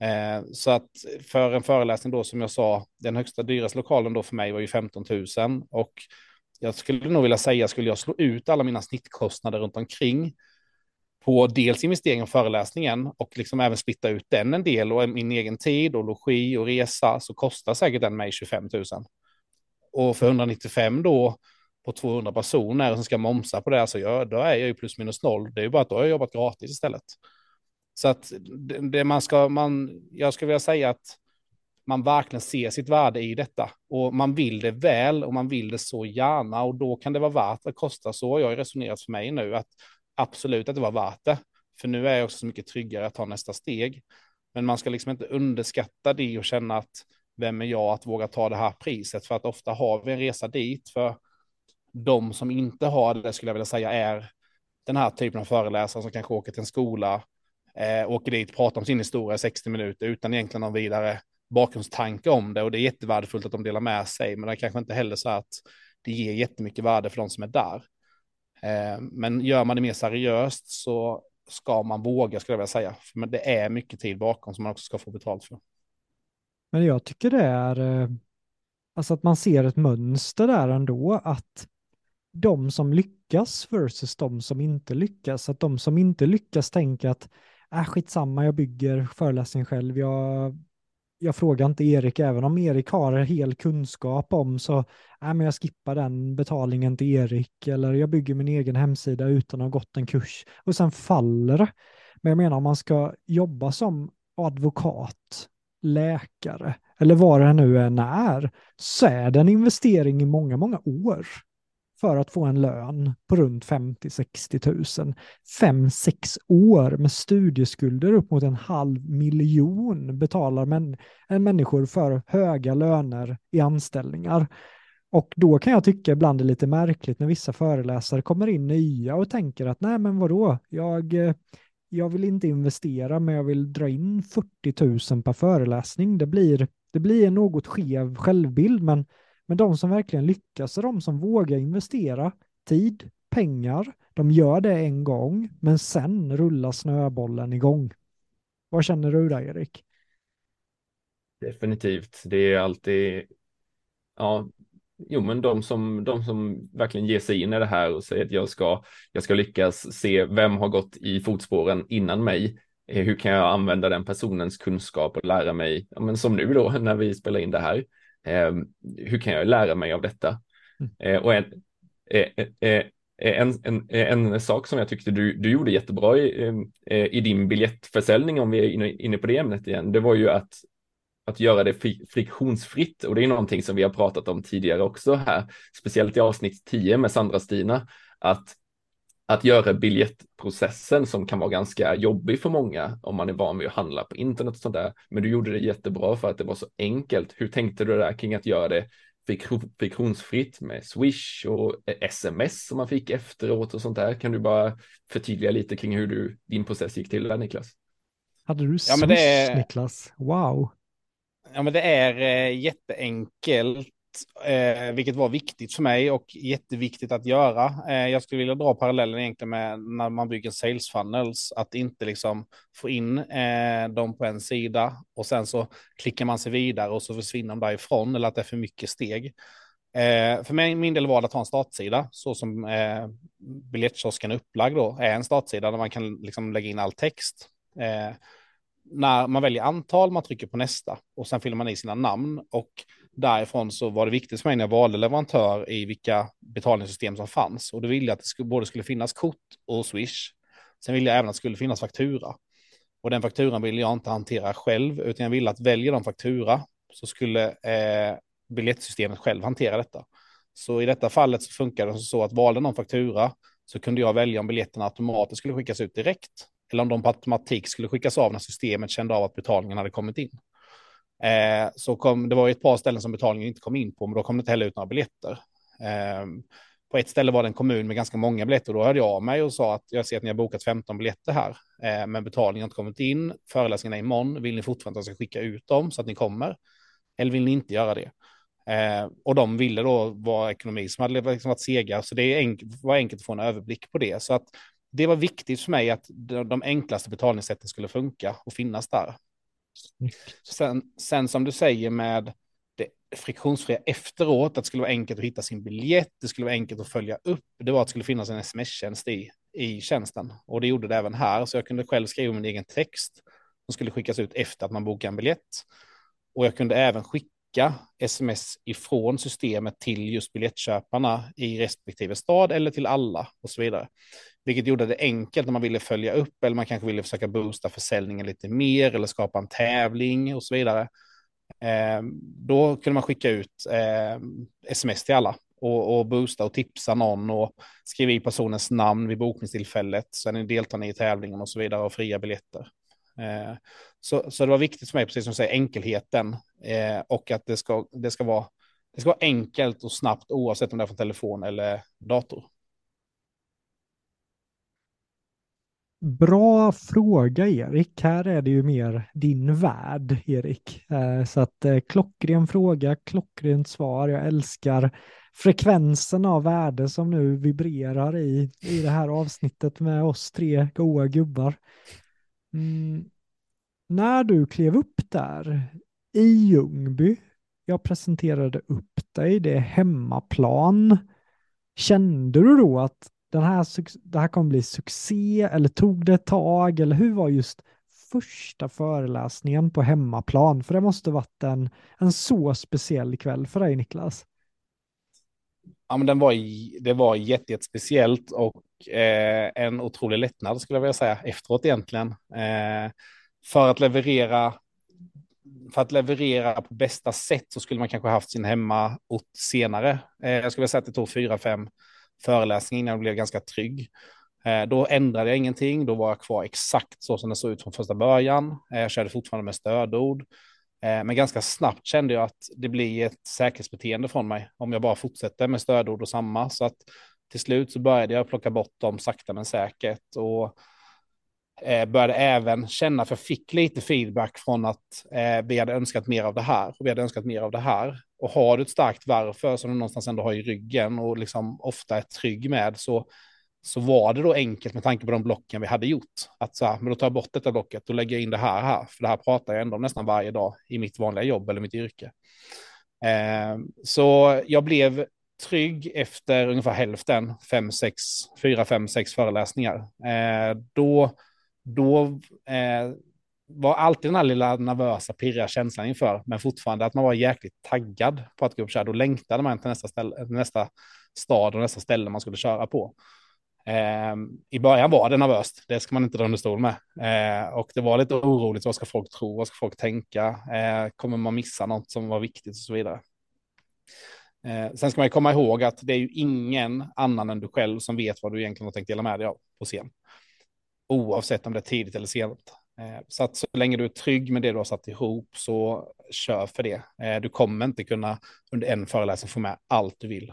Eh, så att för en föreläsning då, som jag sa, den högsta dyraste lokalen då för mig var ju 15 000 och jag skulle nog vilja säga, skulle jag slå ut alla mina snittkostnader runt omkring på dels investeringen och föreläsningen och liksom även splitta ut den en del och min egen tid och logi och resa så kostar säkert den mig 25 000. Och för 195 då på 200 personer som ska momsa på det, så jag, då är jag ju plus minus noll. Det är ju bara att då har jag jobbat gratis istället. Så att det, det man ska, man, jag skulle vilja säga att man verkligen ser sitt värde i detta och man vill det väl och man vill det så gärna och då kan det vara värt att kosta så. Jag har resonerat för mig nu att absolut att det var värt det. För nu är jag också så mycket tryggare att ta nästa steg. Men man ska liksom inte underskatta det och känna att vem är jag att våga ta det här priset? För att ofta har vi en resa dit. För de som inte har det, skulle jag vilja säga, är den här typen av föreläsare som kanske åker till en skola, eh, åker dit, pratar om sin historia i 60 minuter utan egentligen någon vidare bakgrundstanke om det och det är jättevärdefullt att de delar med sig, men det är kanske inte heller så att det ger jättemycket värde för de som är där. Eh, men gör man det mer seriöst så ska man våga, skulle jag vilja säga. Men det är mycket tid bakom som man också ska få betalt för. Men jag tycker det är, eh, alltså att man ser ett mönster där ändå, att de som lyckas versus de som inte lyckas, att de som inte lyckas tänker att äh, skitsamma, jag bygger föreläsningen själv, jag jag frågar inte Erik, även om Erik har hel kunskap om så nej, men jag skippar den betalningen till Erik eller jag bygger min egen hemsida utan att ha gått en kurs och sen faller det. Men jag menar om man ska jobba som advokat, läkare eller vad det nu än är, så är det en investering i många, många år för att få en lön på runt 50-60 tusen. Fem, sex år med studieskulder upp mot en halv miljon betalar män, eh, människor för höga löner i anställningar. Och då kan jag tycka ibland det är lite märkligt när vissa föreläsare kommer in nya och tänker att nej men vadå, jag, eh, jag vill inte investera men jag vill dra in 40 000 per föreläsning. Det blir, det blir en något skev självbild men men de som verkligen lyckas är de som vågar investera tid, pengar. De gör det en gång, men sen rullar snöbollen igång. Vad känner du där, Erik? Definitivt. Det är alltid, ja, jo, men de som, de som verkligen ger sig in i det här och säger att jag ska, jag ska lyckas se vem har gått i fotspåren innan mig. Eh, hur kan jag använda den personens kunskap och lära mig, ja, men som nu då när vi spelar in det här. Eh, hur kan jag lära mig av detta? Mm. Eh, och en, eh, en, en, en, sak som jag tyckte du, du gjorde jättebra i, i din biljettförsäljning, om vi är inne, inne på det ämnet igen, det var ju att, att göra det friktionsfritt. Och det är någonting som vi har pratat om tidigare också här, speciellt i avsnitt 10 med Sandra-Stina, att att göra biljettprocessen som kan vara ganska jobbig för många om man är van vid att handla på internet och sånt där. Men du gjorde det jättebra för att det var så enkelt. Hur tänkte du där kring att göra det friktionsfritt med Swish och sms som man fick efteråt och sånt där? Kan du bara förtydliga lite kring hur du, din process gick till där Niklas? Hade du Swish ja, är... Niklas? Wow. Ja men det är eh, jätteenkelt eh, vilket var viktigt för mig och jätteviktigt att göra. Eh, jag skulle vilja dra parallellen egentligen med när man bygger sales funnels, att inte liksom få in eh, dem på en sida och sen så klickar man sig vidare och så försvinner de därifrån eller att det är för mycket steg. Eh, för mig, min del var det att ha en startsida, så som eh, biljettkiosken är upplagd då, är en startsida där man kan liksom lägga in all text. Eh, när man väljer antal, man trycker på nästa och sen fyller man i sina namn och därifrån så var det viktigt för mig när jag valde leverantör i vilka betalningssystem som fanns. Och då ville jag att det både skulle finnas kort och Swish. Sen ville jag även att det skulle finnas faktura. Och den fakturan ville jag inte hantera själv, utan jag ville att välja de faktura så skulle eh, biljettsystemet själv hantera detta. Så i detta fallet så funkade det så att valde någon faktura så kunde jag välja om biljetterna automatiskt skulle skickas ut direkt eller om de på automatik skulle skickas av när systemet kände av att betalningen hade kommit in. Eh, så kom, det var ett par ställen som betalningen inte kom in på, men då kom det inte heller ut några biljetter. Eh, på ett ställe var det en kommun med ganska många biljetter. Då hörde jag av mig och sa att jag ser att ni har bokat 15 biljetter här, eh, men betalningen har inte kommit in. Föreläsningen är imorgon. Vill ni fortfarande att jag ska skicka ut dem så att ni kommer? Eller vill ni inte göra det? Eh, och de ville då vara ekonomi som hade liksom varit sega, så det enk var enkelt att få en överblick på det. Så att det var viktigt för mig att de enklaste betalningssätten skulle funka och finnas där. Sen, sen som du säger med det friktionsfria efteråt, att det skulle vara enkelt att hitta sin biljett, det skulle vara enkelt att följa upp, det var att det skulle finnas en sms-tjänst i, i tjänsten. Och det gjorde det även här, så jag kunde själv skriva min egen text som skulle skickas ut efter att man bokade en biljett. Och jag kunde även skicka sms ifrån systemet till just biljettköparna i respektive stad eller till alla och så vidare. Vilket gjorde det enkelt när man ville följa upp eller man kanske ville försöka boosta försäljningen lite mer eller skapa en tävling och så vidare. Eh, då kunde man skicka ut eh, sms till alla och, och, boosta och tipsa någon och skriva i personens namn vid bokningstillfället. Sen deltar ni i tävlingen och så vidare och fria biljetter. Eh, så, så det var viktigt för mig, precis som du säger, enkelheten eh, och att det ska, det, ska vara, det ska vara enkelt och snabbt oavsett om det är från telefon eller dator. Bra fråga Erik. Här är det ju mer din värld Erik. Eh, så att eh, klockren fråga, klockrent svar. Jag älskar frekvensen av värde som nu vibrerar i, i det här avsnittet med oss tre goa gubbar. Mm. När du klev upp där i Ljungby, jag presenterade upp dig, det är hemmaplan. Kände du då att den här, det här kommer bli succé eller tog det ett tag eller hur var just första föreläsningen på hemmaplan? För det måste varit en, en så speciell kväll för dig Niklas. Ja, men den var, det var jättespeciellt och eh, en otrolig lättnad skulle jag vilja säga efteråt egentligen. Eh, för att leverera för att leverera på bästa sätt så skulle man kanske haft sin hemmaort senare. Eh, jag skulle säga att det tog fyra, fem föreläsning innan jag blev ganska trygg. Eh, då ändrade jag ingenting, då var jag kvar exakt så som det såg ut från första början. Eh, jag körde fortfarande med stödord. Eh, men ganska snabbt kände jag att det blir ett säkerhetsbeteende från mig om jag bara fortsätter med stödord och samma. Så att till slut så började jag plocka bort dem sakta men säkert och Eh, började även känna, för jag fick lite feedback från att eh, vi hade önskat mer av det här och vi hade önskat mer av det här. Och har du ett starkt varför som du någonstans ändå har i ryggen och liksom ofta är trygg med så så var det då enkelt med tanke på de blocken vi hade gjort. Att så här, men då tar jag bort detta blocket och lägger in det här här, för det här pratar jag ändå om nästan varje dag i mitt vanliga jobb eller mitt yrke. Eh, så jag blev trygg efter ungefär hälften, fem, sex, fyra, fem, sex föreläsningar. Eh, då då eh, var alltid den här lilla nervösa, pirriga känslan inför, men fortfarande att man var jäkligt taggad på att gå upp och köra. Då längtade man till nästa, ställe, nästa stad och nästa ställe man skulle köra på. Eh, I början var det nervöst, det ska man inte dra under stol med. Eh, och det var lite oroligt, vad ska folk tro, vad ska folk tänka, eh, kommer man missa något som var viktigt och så vidare. Eh, sen ska man komma ihåg att det är ju ingen annan än du själv som vet vad du egentligen har tänkt dela med dig av på scen. Oavsett om det är tidigt eller sent. Eh, så att så länge du är trygg med det du har satt ihop så kör för det. Eh, du kommer inte kunna under en föreläsning få med allt du vill.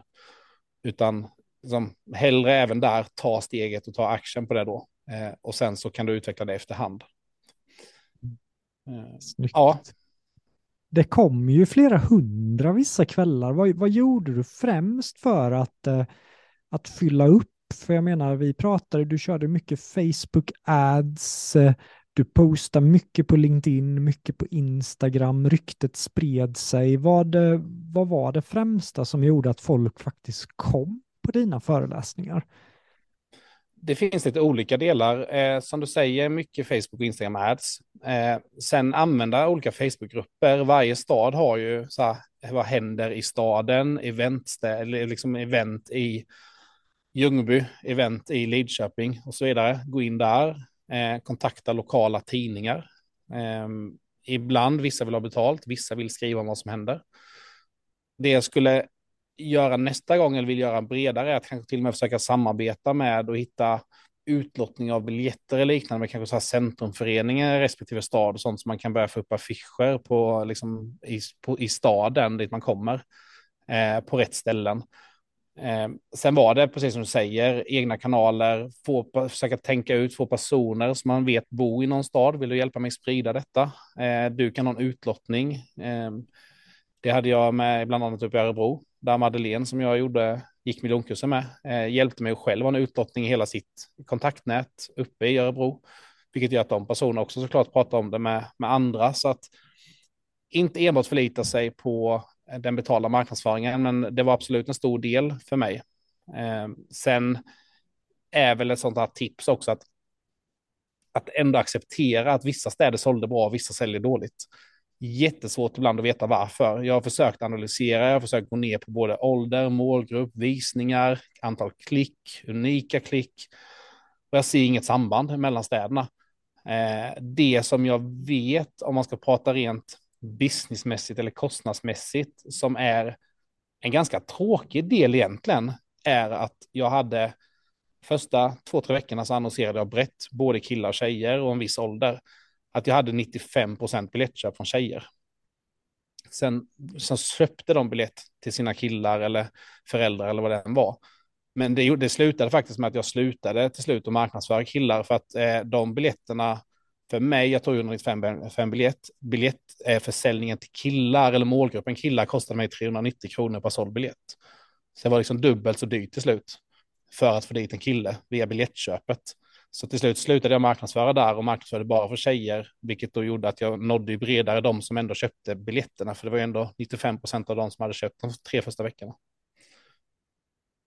Utan liksom, hellre även där ta steget och ta action på det då. Eh, och sen så kan du utveckla det efterhand. Snyggt. Ja. Det kom ju flera hundra vissa kvällar. Vad, vad gjorde du främst för att, att fylla upp? För jag menar, vi pratade, du körde mycket Facebook ads, eh, du postade mycket på LinkedIn, mycket på Instagram, ryktet spred sig. Vad, vad var det främsta som gjorde att folk faktiskt kom på dina föreläsningar? Det finns lite olika delar. Eh, som du säger, mycket Facebook och Instagram ads. Eh, sen använda olika Facebookgrupper. Varje stad har ju så här, vad händer i staden, event, liksom event i Ljungby, event i Lidköping och så vidare. Gå in där, eh, kontakta lokala tidningar. Eh, ibland, vissa vill ha betalt, vissa vill skriva om vad som händer. Det jag skulle göra nästa gång eller vill göra bredare är att kanske till och med försöka samarbeta med och hitta utlottning av biljetter eller liknande med kanske så här centrumföreningar i respektive stad och sånt som man kan börja få upp affischer på, liksom, i, på, i staden dit man kommer eh, på rätt ställen. Eh, sen var det, precis som du säger, egna kanaler, få, försöka tänka ut få personer som man vet bor i någon stad. Vill du hjälpa mig sprida detta? Eh, du kan ha en utlottning. Eh, det hade jag med bland annat uppe i Örebro där Madeleine som jag gjorde, gick miljonkursen med, eh, hjälpte mig själv ha en utlottning i hela sitt kontaktnät uppe i Örebro, vilket gör att de personerna också såklart pratar om det med, med andra, så att inte enbart förlita sig på den betalda marknadsföringen, men det var absolut en stor del för mig. Eh, sen är väl ett sånt här tips också att att ändå acceptera att vissa städer sålde bra, vissa säljer dåligt jättesvårt ibland att veta varför. Jag har försökt analysera, jag har försökt gå ner på både ålder, målgrupp, visningar, antal klick, unika klick. Och jag ser inget samband mellan städerna. Eh, det som jag vet, om man ska prata rent businessmässigt eller kostnadsmässigt, som är en ganska tråkig del egentligen, är att jag hade första två, tre veckorna så annonserade jag brett, både killar och tjejer och en viss ålder att jag hade 95 procent biljettköp från tjejer. Sen, sen köpte de biljett till sina killar eller föräldrar eller vad det än var. Men det, det slutade faktiskt med att jag slutade till slut att marknadsföra killar för att eh, de biljetterna för mig, jag tog 195 biljett, biljett försäljningen till killar eller målgruppen killar kostade mig 390 kronor per såld biljett. Så det var liksom dubbelt så dyrt till slut för att få dit en kille via biljettköpet. Så till slut slutade jag marknadsföra där och marknadsförde bara för tjejer, vilket då gjorde att jag nådde bredare de som ändå köpte biljetterna, för det var ju ändå 95 procent av de som hade köpt de tre första veckorna.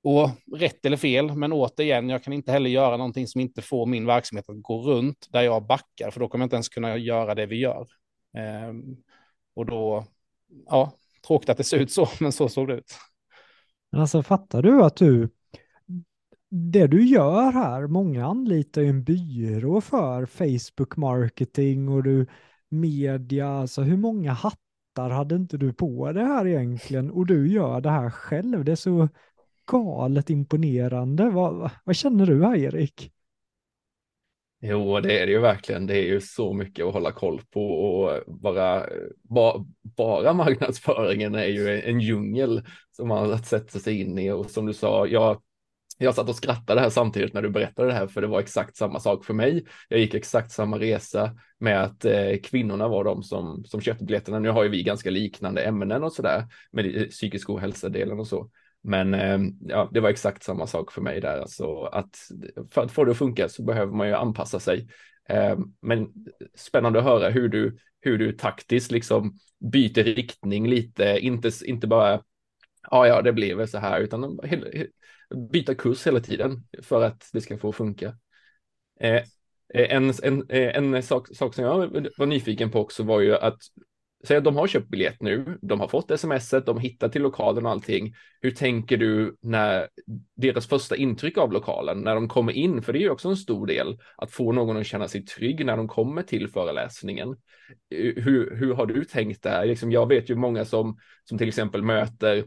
Och rätt eller fel, men återigen, jag kan inte heller göra någonting som inte får min verksamhet att gå runt där jag backar, för då kommer jag inte ens kunna göra det vi gör. Ehm, och då, ja, tråkigt att det ser ut så, men så såg det ut. Men Alltså fattar du att du, det du gör här, många anlitar ju en byrå för Facebook marketing och du media, alltså hur många hattar hade inte du på det här egentligen? Och du gör det här själv, det är så galet imponerande. Vad, vad känner du här Erik? Jo, det är det ju verkligen. Det är ju så mycket att hålla koll på och bara, ba, bara marknadsföringen är ju en djungel som man har sett sig in i och som du sa, jag jag satt och skrattade här samtidigt när du berättade det här, för det var exakt samma sak för mig. Jag gick exakt samma resa med att eh, kvinnorna var de som, som köpte biljetterna. Nu har ju vi ganska liknande ämnen och så där med eh, psykisk ohälsa-delen och så. Men ehm, ja, det var exakt samma sak för mig där. Alltså att för att få det att funka så behöver man ju anpassa sig. Ehm, men spännande att höra hur du, hur du taktiskt liksom byter riktning lite, inte, inte bara ja, ja, det blev så här, utan byta kurs hela tiden för att det ska få funka. Eh, eh, en, en, eh, en sak, sak som jag var nyfiken på också var ju att Säg att de har köpt biljett nu, de har fått smset, de hittar till lokalen och allting. Hur tänker du när deras första intryck av lokalen, när de kommer in, för det är ju också en stor del, att få någon att känna sig trygg när de kommer till föreläsningen. Hur, hur har du tänkt där? Liksom, jag vet ju många som, som till exempel möter,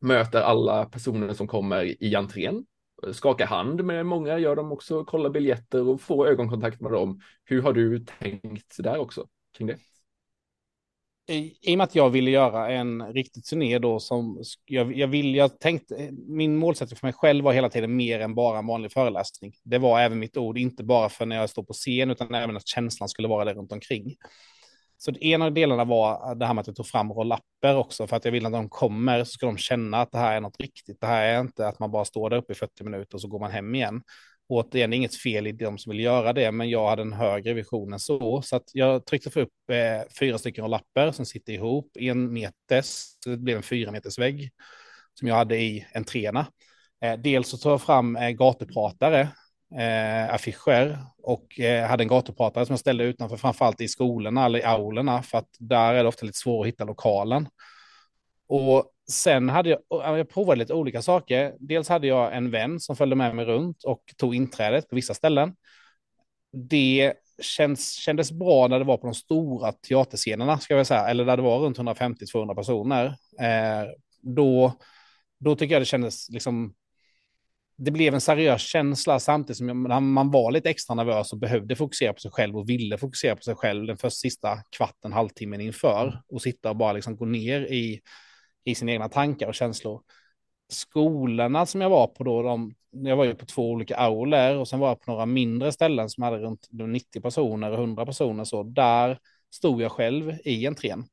möter alla personer som kommer i entrén, skakar hand med många, gör de också, kollar biljetter och får ögonkontakt med dem. Hur har du tänkt där också kring det? I, och med att jag ville göra en riktig turné då som jag, jag vill, jag tänkte, min målsättning för mig själv var hela tiden mer än bara en vanlig föreläsning. Det var även mitt ord, inte bara för när jag står på scen, utan även att känslan skulle vara där runt omkring. Så en av delarna var det här med att jag tog fram rollapper också, för att jag vill att de kommer så ska de känna att det här är något riktigt. Det här är inte att man bara står där uppe i 40 minuter och så går man hem igen återigen inget fel i de som vill göra det, men jag hade en högre vision än så. Så att jag tryckte för upp eh, fyra stycken lappar som sitter ihop, en meters, så det blev en fyra meters vägg som jag hade i entréerna. Eh, dels så tog jag fram eh, gatupratare, eh, affischer och eh, hade en gatupratare som jag ställde utanför, framförallt i skolorna eller i aulorna, för att där är det ofta lite svårt att hitta lokalen. Och sen hade jag, jag provade lite olika saker. Dels hade jag en vän som följde med mig runt och tog inträdet på vissa ställen. Det känns, kändes bra när det var på de stora teaterscenerna, ska jag säga, eller där det var runt 150-200 personer. Eh, då, då tycker jag det kändes liksom, det blev en seriös känsla samtidigt som man var lite extra nervös och behövde fokusera på sig själv och ville fokusera på sig själv den första sista kvarten, halvtimmen inför och sitta och bara liksom gå ner i i sina egna tankar och känslor. Skolorna som jag var på då, de, jag var ju på två olika auler och sen var jag på några mindre ställen som hade runt 90 personer och 100 personer så där stod jag själv i entrén.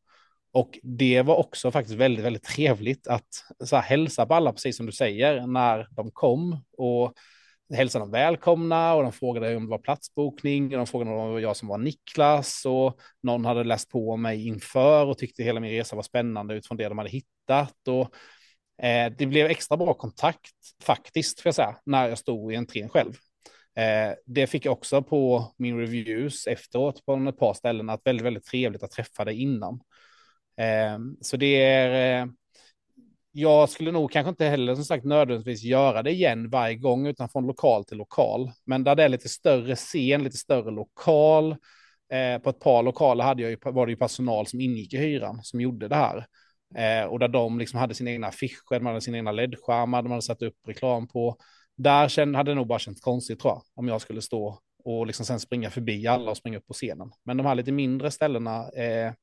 Och det var också faktiskt väldigt, väldigt trevligt att så här, hälsa på alla, precis som du säger, när de kom och hälsade dem välkomna och de frågade om det var platsbokning och de frågade om det var jag som var Niklas och någon hade läst på mig inför och tyckte hela min resa var spännande utifrån det de hade hittat och eh, det blev extra bra kontakt faktiskt, för jag säga, när jag stod i entrén själv. Eh, det fick jag också på min reviews efteråt på ett par ställen att väldigt, väldigt trevligt att träffa dig innan. Eh, så det är eh, jag skulle nog kanske inte heller som sagt nödvändigtvis göra det igen varje gång utan från lokal till lokal. Men där det är lite större scen, lite större lokal. Eh, på ett par lokaler hade jag ju, var det ju personal som ingick i hyran som gjorde det här. Eh, och där de liksom hade sina egna affischer, man hade sina egna LED-skärmar, de hade satt upp reklam på. Där kände, hade det nog bara känts konstigt tror jag, om jag skulle stå och liksom sen springa förbi alla och springa upp på scenen. Men de här lite mindre ställena, eh,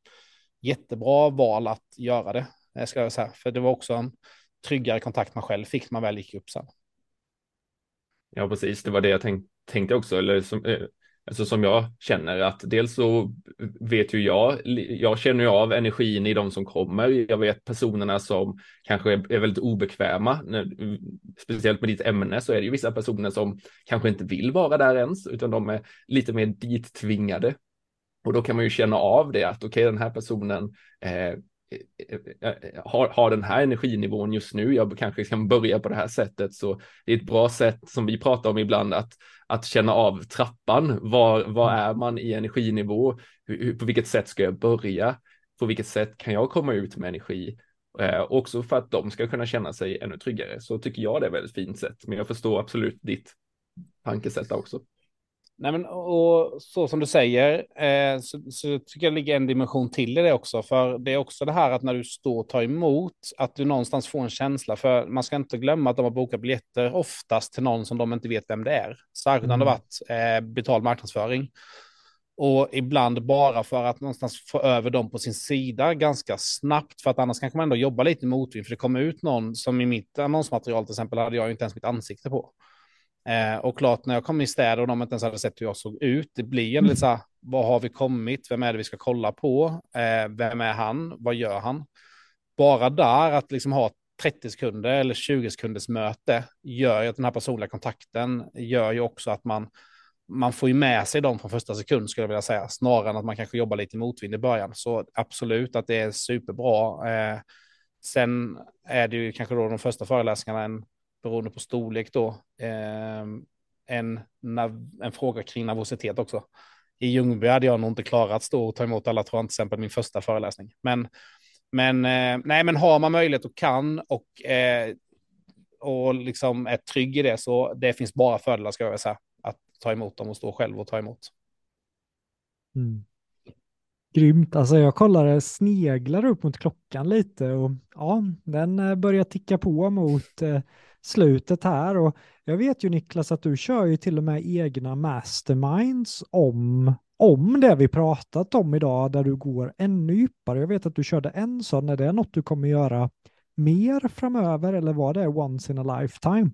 jättebra val att göra det. Ska jag säga. För det var också en tryggare kontakt man själv fick när man väl gick upp sen. Ja, precis. Det var det jag tänk, tänkte också, eller som, eh, alltså som jag känner att dels så vet ju jag, jag känner ju av energin i de som kommer. Jag vet personerna som kanske är väldigt obekväma. Speciellt med ditt ämne så är det ju vissa personer som kanske inte vill vara där ens, utan de är lite mer dit tvingade. Och då kan man ju känna av det att okej, okay, den här personen eh, har, har den här energinivån just nu, jag kanske kan börja på det här sättet, så det är ett bra sätt som vi pratar om ibland att, att känna av trappan. Var, var är man i energinivå? Hur, på vilket sätt ska jag börja? På vilket sätt kan jag komma ut med energi? Eh, också för att de ska kunna känna sig ännu tryggare så tycker jag det är ett väldigt fint sätt. Men jag förstår absolut ditt tankesätt också. Nej, men, och så som du säger eh, så, så, tycker jag det ligger en dimension till i det också. För det är också det här att när du står och tar emot, att du någonstans får en känsla. För man ska inte glömma att de har bokat biljetter oftast till någon som de inte vet vem det är. Särskilt mm. när det varit eh, betald marknadsföring. Och ibland bara för att någonstans få över dem på sin sida ganska snabbt. För att annars kanske man ändå jobbar lite motvind. För det kommer ut någon som i mitt annonsmaterial till exempel hade jag inte ens mitt ansikte på. Eh, och klart när jag kom i städer och de inte ens hade sett hur jag såg ut, det blir en mm. lite så här, vad har vi kommit, vem är det vi ska kolla på, eh, vem är han, vad gör han? Bara där att liksom ha 30 sekunder eller 20 sekunders möte gör ju att den här personliga kontakten gör ju också att man, man får ju med sig dem från första sekund skulle jag vilja säga, snarare än att man kanske jobbar lite motvind i början. Så absolut att det är superbra. Eh, sen är det ju kanske då de första föreläsningarna en beroende på storlek då, ehm, en, en fråga kring nervositet också. I Ljungby hade jag nog inte klarat att stå och ta emot alla, tror jag, till exempel min första föreläsning. Men, men, eh, nej, men har man möjlighet och kan och, eh, och liksom är trygg i det så det finns bara fördelar ska jag säga. Att ta emot dem och stå själv och ta emot. Mm. Grymt. Alltså jag kollade, eh, sneglar upp mot klockan lite och ja, den börjar ticka på mot eh, slutet här. Och jag vet ju Niklas att du kör ju till och med egna masterminds om, om det vi pratat om idag, där du går ännu djupare. Jag vet att du körde en sån. Är det något du kommer göra mer framöver eller var det once in a lifetime?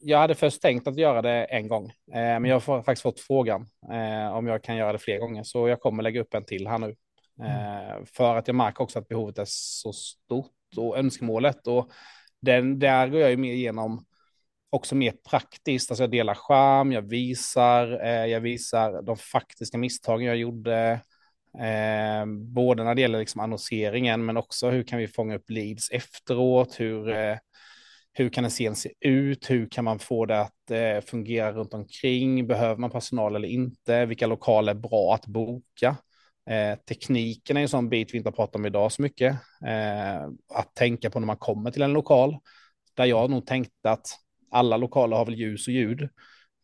Jag hade först tänkt att göra det en gång, eh, men jag har faktiskt fått frågan eh, om jag kan göra det fler gånger, så jag kommer lägga upp en till här nu. Mm. För att jag märker också att behovet är så stort och önskemålet. Och den, där går jag ju mer igenom också mer praktiskt, alltså jag delar skärm, jag visar, eh, jag visar de faktiska misstagen jag gjorde, eh, både när det gäller liksom annonseringen, men också hur kan vi fånga upp leads efteråt, hur, eh, hur kan en scen se ut, hur kan man få det att eh, fungera runt omkring, behöver man personal eller inte, vilka lokaler är bra att boka. Eh, tekniken är en sån bit vi inte har pratat om idag så mycket. Eh, att tänka på när man kommer till en lokal. Där jag nog tänkte att alla lokaler har väl ljus och ljud.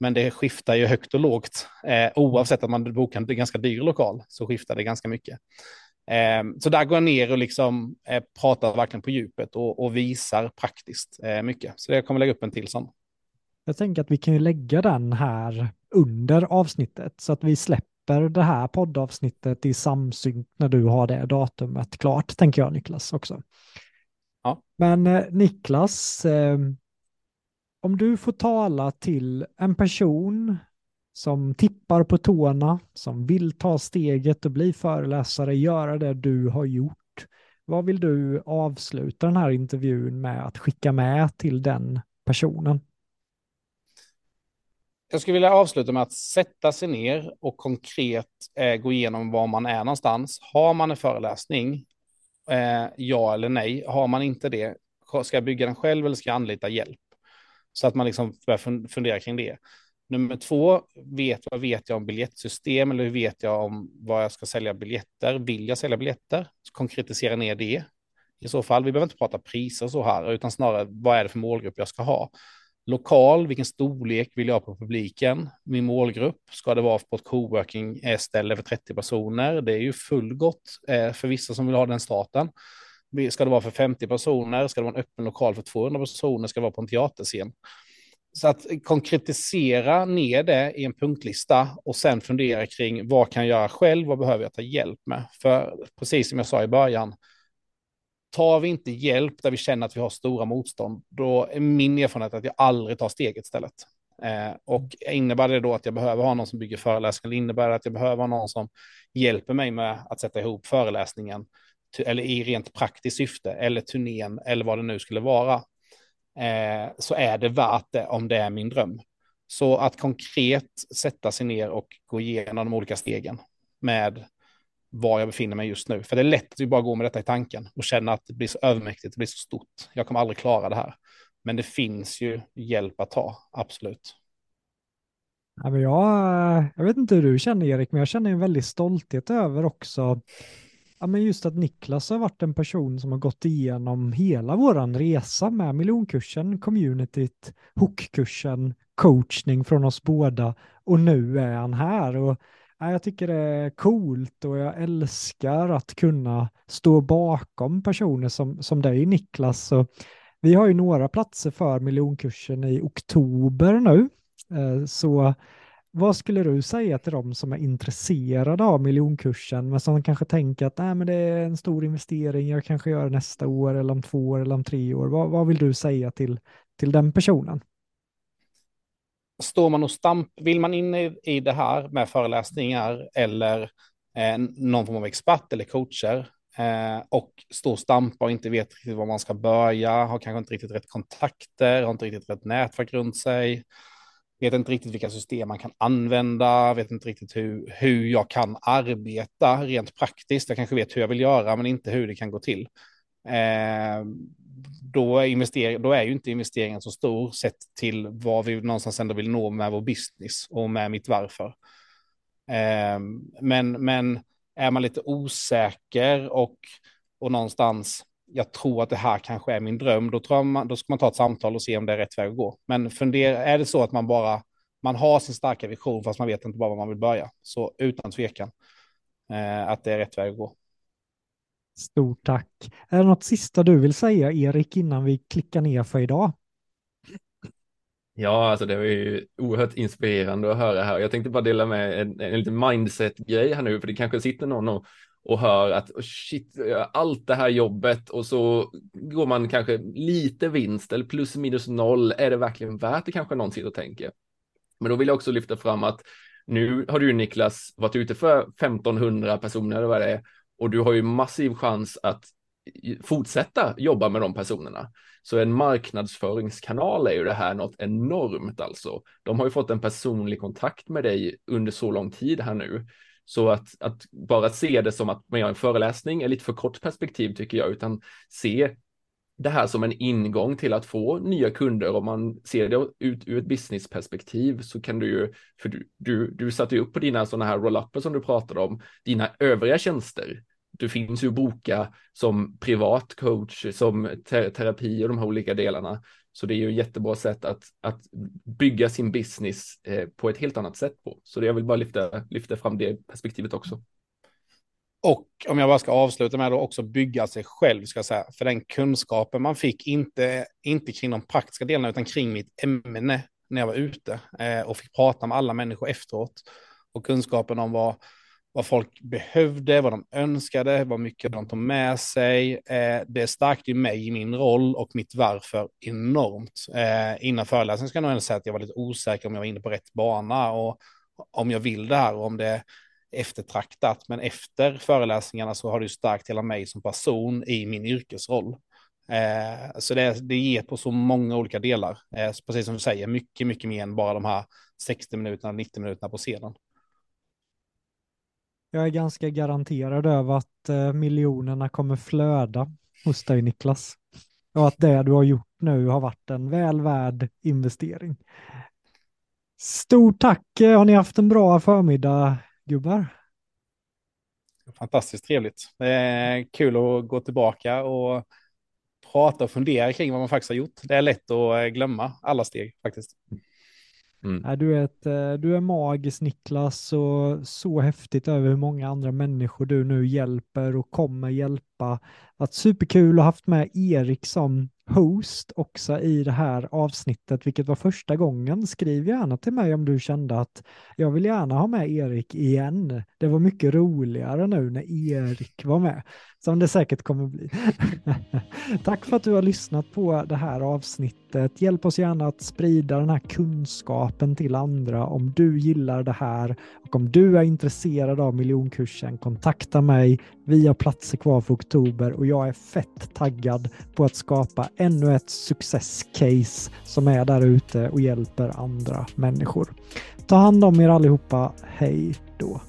Men det skiftar ju högt och lågt. Eh, oavsett att man bokar en ganska dyr lokal så skiftar det ganska mycket. Eh, så där går jag ner och liksom eh, pratar verkligen på djupet och, och visar praktiskt eh, mycket. Så jag kommer lägga upp en till sån. Jag tänker att vi kan ju lägga den här under avsnittet så att vi släpper släpper det här poddavsnittet i samsynk när du har det datumet klart, tänker jag Niklas också. Ja. Men eh, Niklas, eh, om du får tala till en person som tippar på tårna, som vill ta steget och bli föreläsare, göra det du har gjort. Vad vill du avsluta den här intervjun med att skicka med till den personen? Jag skulle vilja avsluta med att sätta sig ner och konkret eh, gå igenom var man är någonstans. Har man en föreläsning? Eh, ja eller nej. Har man inte det, ska jag bygga den själv eller ska jag anlita hjälp? Så att man liksom börjar fundera kring det. Nummer två, vet, vad vet jag om biljettsystem eller hur vet jag om vad jag ska sälja biljetter? Vill jag sälja biljetter? Konkretisera ner det. I så fall, vi behöver inte prata priser så här, utan snarare vad är det för målgrupp jag ska ha? Lokal, vilken storlek vill jag ha på publiken? Min målgrupp, ska det vara på ett coworking-ställe eh, för 30 personer? Det är ju fullgott eh, för vissa som vill ha den starten. Ska det vara för 50 personer? Ska det vara en öppen lokal för 200 personer? Ska det vara på en teaterscen? Så att konkretisera ner det i en punktlista och sen fundera kring vad kan jag göra själv? Vad behöver jag ta hjälp med? För precis som jag sa i början, tar vi inte hjälp där vi känner att vi har stora motstånd, då är min erfarenhet att jag aldrig tar steget istället. Eh, och innebär det då att jag behöver ha någon som bygger föreläsningar, innebär det att jag behöver ha någon som hjälper mig med att sätta ihop föreläsningen, eller i rent praktiskt syfte, eller turnén, eller vad det nu skulle vara, eh, så är det värt det om det är min dröm. Så att konkret sätta sig ner och gå igenom de olika stegen med var jag befinner mig just nu. För det är lätt att vi bara går med detta i tanken och känna att det blir så övermäktigt, det blir så stort. Jag kommer aldrig klara det här. Men det finns ju hjälp att ta, absolut. Ja, men jag, jag vet inte hur du känner Erik, men jag känner en väldig stolthet över också ja, men just att Niklas har varit en person som har gått igenom hela våran resa med miljonkursen, communityt, hookkursen, coachning från oss båda och nu är han här. Och, jag tycker det är coolt och jag älskar att kunna stå bakom personer som, som dig Niklas. Så vi har ju några platser för miljonkursen i oktober nu. Eh, så vad skulle du säga till dem som är intresserade av miljonkursen men som kanske tänker att Nej, men det är en stor investering, jag kanske gör det nästa år eller om två år eller om tre år. Vad, vad vill du säga till, till den personen? Står man och stamp, vill man in i, i det här med föreläsningar eller eh, någon form av expert eller coacher eh, och står och stampar och inte vet riktigt var man ska börja, har kanske inte riktigt rätt kontakter, har inte riktigt rätt nätverk runt sig, vet inte riktigt vilka system man kan använda, vet inte riktigt hur, hur jag kan arbeta rent praktiskt. Jag kanske vet hur jag vill göra, men inte hur det kan gå till. Eh, då, är då är ju inte investeringen så stor sett till vad vi någonstans ändå vill nå med vår business och med mitt varför. Eh, men, men är man lite osäker och, och någonstans jag tror att det här kanske är min dröm, då, tror man, då ska man ta ett samtal och se om det är rätt väg att gå. Men fundera, är det så att man bara man har sin starka vision fast man vet inte bara var man vill börja, så utan tvekan eh, att det är rätt väg att gå. Stort tack. Är det något sista du vill säga, Erik, innan vi klickar ner för idag? Ja, alltså det var ju oerhört inspirerande att höra här. Jag tänkte bara dela med en, en liten mindset-grej här nu, för det kanske sitter någon och och hör att oh shit, allt det här jobbet och så går man kanske lite vinst eller plus minus noll. Är det verkligen värt det kanske någon sitter och tänker? Men då vill jag också lyfta fram att nu har du Niklas varit ute för 1500 personer eller vad det är och du har ju massiv chans att fortsätta jobba med de personerna. Så en marknadsföringskanal är ju det här något enormt alltså. De har ju fått en personlig kontakt med dig under så lång tid här nu. Så att, att bara se det som att man gör en föreläsning är lite för kort perspektiv tycker jag, utan se det här som en ingång till att få nya kunder. Om man ser det ut ur ett businessperspektiv så kan du ju, för du, du, du satte ju upp på dina sådana här roll-upper som du pratade om, dina övriga tjänster. Du finns ju att boka som privat coach, som terapi och de här olika delarna. Så det är ju ett jättebra sätt att, att bygga sin business eh, på ett helt annat sätt på. Så det jag vill bara lyfta, lyfta fram det perspektivet också. Och om jag bara ska avsluta med att också bygga sig själv, ska jag säga. För den kunskapen man fick, inte, inte kring de praktiska delarna, utan kring mitt ämne när jag var ute eh, och fick prata med alla människor efteråt. Och kunskapen om vad vad folk behövde, vad de önskade, vad mycket de tog med sig. Eh, det stärkte mig i min roll och mitt varför enormt. Eh, innan föreläsningen ska jag nog ändå säga att jag var lite osäker om jag var inne på rätt bana och om jag vill det här och om det eftertraktat. Men efter föreläsningarna så har det ju stärkt hela mig som person i min yrkesroll. Eh, så det, det ger på så många olika delar. Eh, precis som du säger, mycket, mycket mer än bara de här 60 minuterna, 90 minuterna på scenen. Jag är ganska garanterad över att eh, miljonerna kommer flöda hos dig Niklas. Och att det du har gjort nu har varit en väl värd investering. Stort tack! Eh, har ni haft en bra förmiddag gubbar? Fantastiskt trevligt. Det är kul att gå tillbaka och prata och fundera kring vad man faktiskt har gjort. Det är lätt att eh, glömma alla steg faktiskt. Mm. Du, är ett, eh, du är magisk Niklas och så häftigt över hur många andra människor du nu hjälper och kommer hjälpa. Att superkul att ha haft med Erik som host också i det här avsnittet, vilket var första gången. Skriv gärna till mig om du kände att jag vill gärna ha med Erik igen. Det var mycket roligare nu när Erik var med, som det säkert kommer bli. Tack för att du har lyssnat på det här avsnittet. Hjälp oss gärna att sprida den här kunskapen till andra om du gillar det här och om du är intresserad av miljonkursen, kontakta mig. Vi har platser kvar för oktober och jag är fett taggad på att skapa ännu ett successcase som är där ute och hjälper andra människor. Ta hand om er allihopa. Hej då!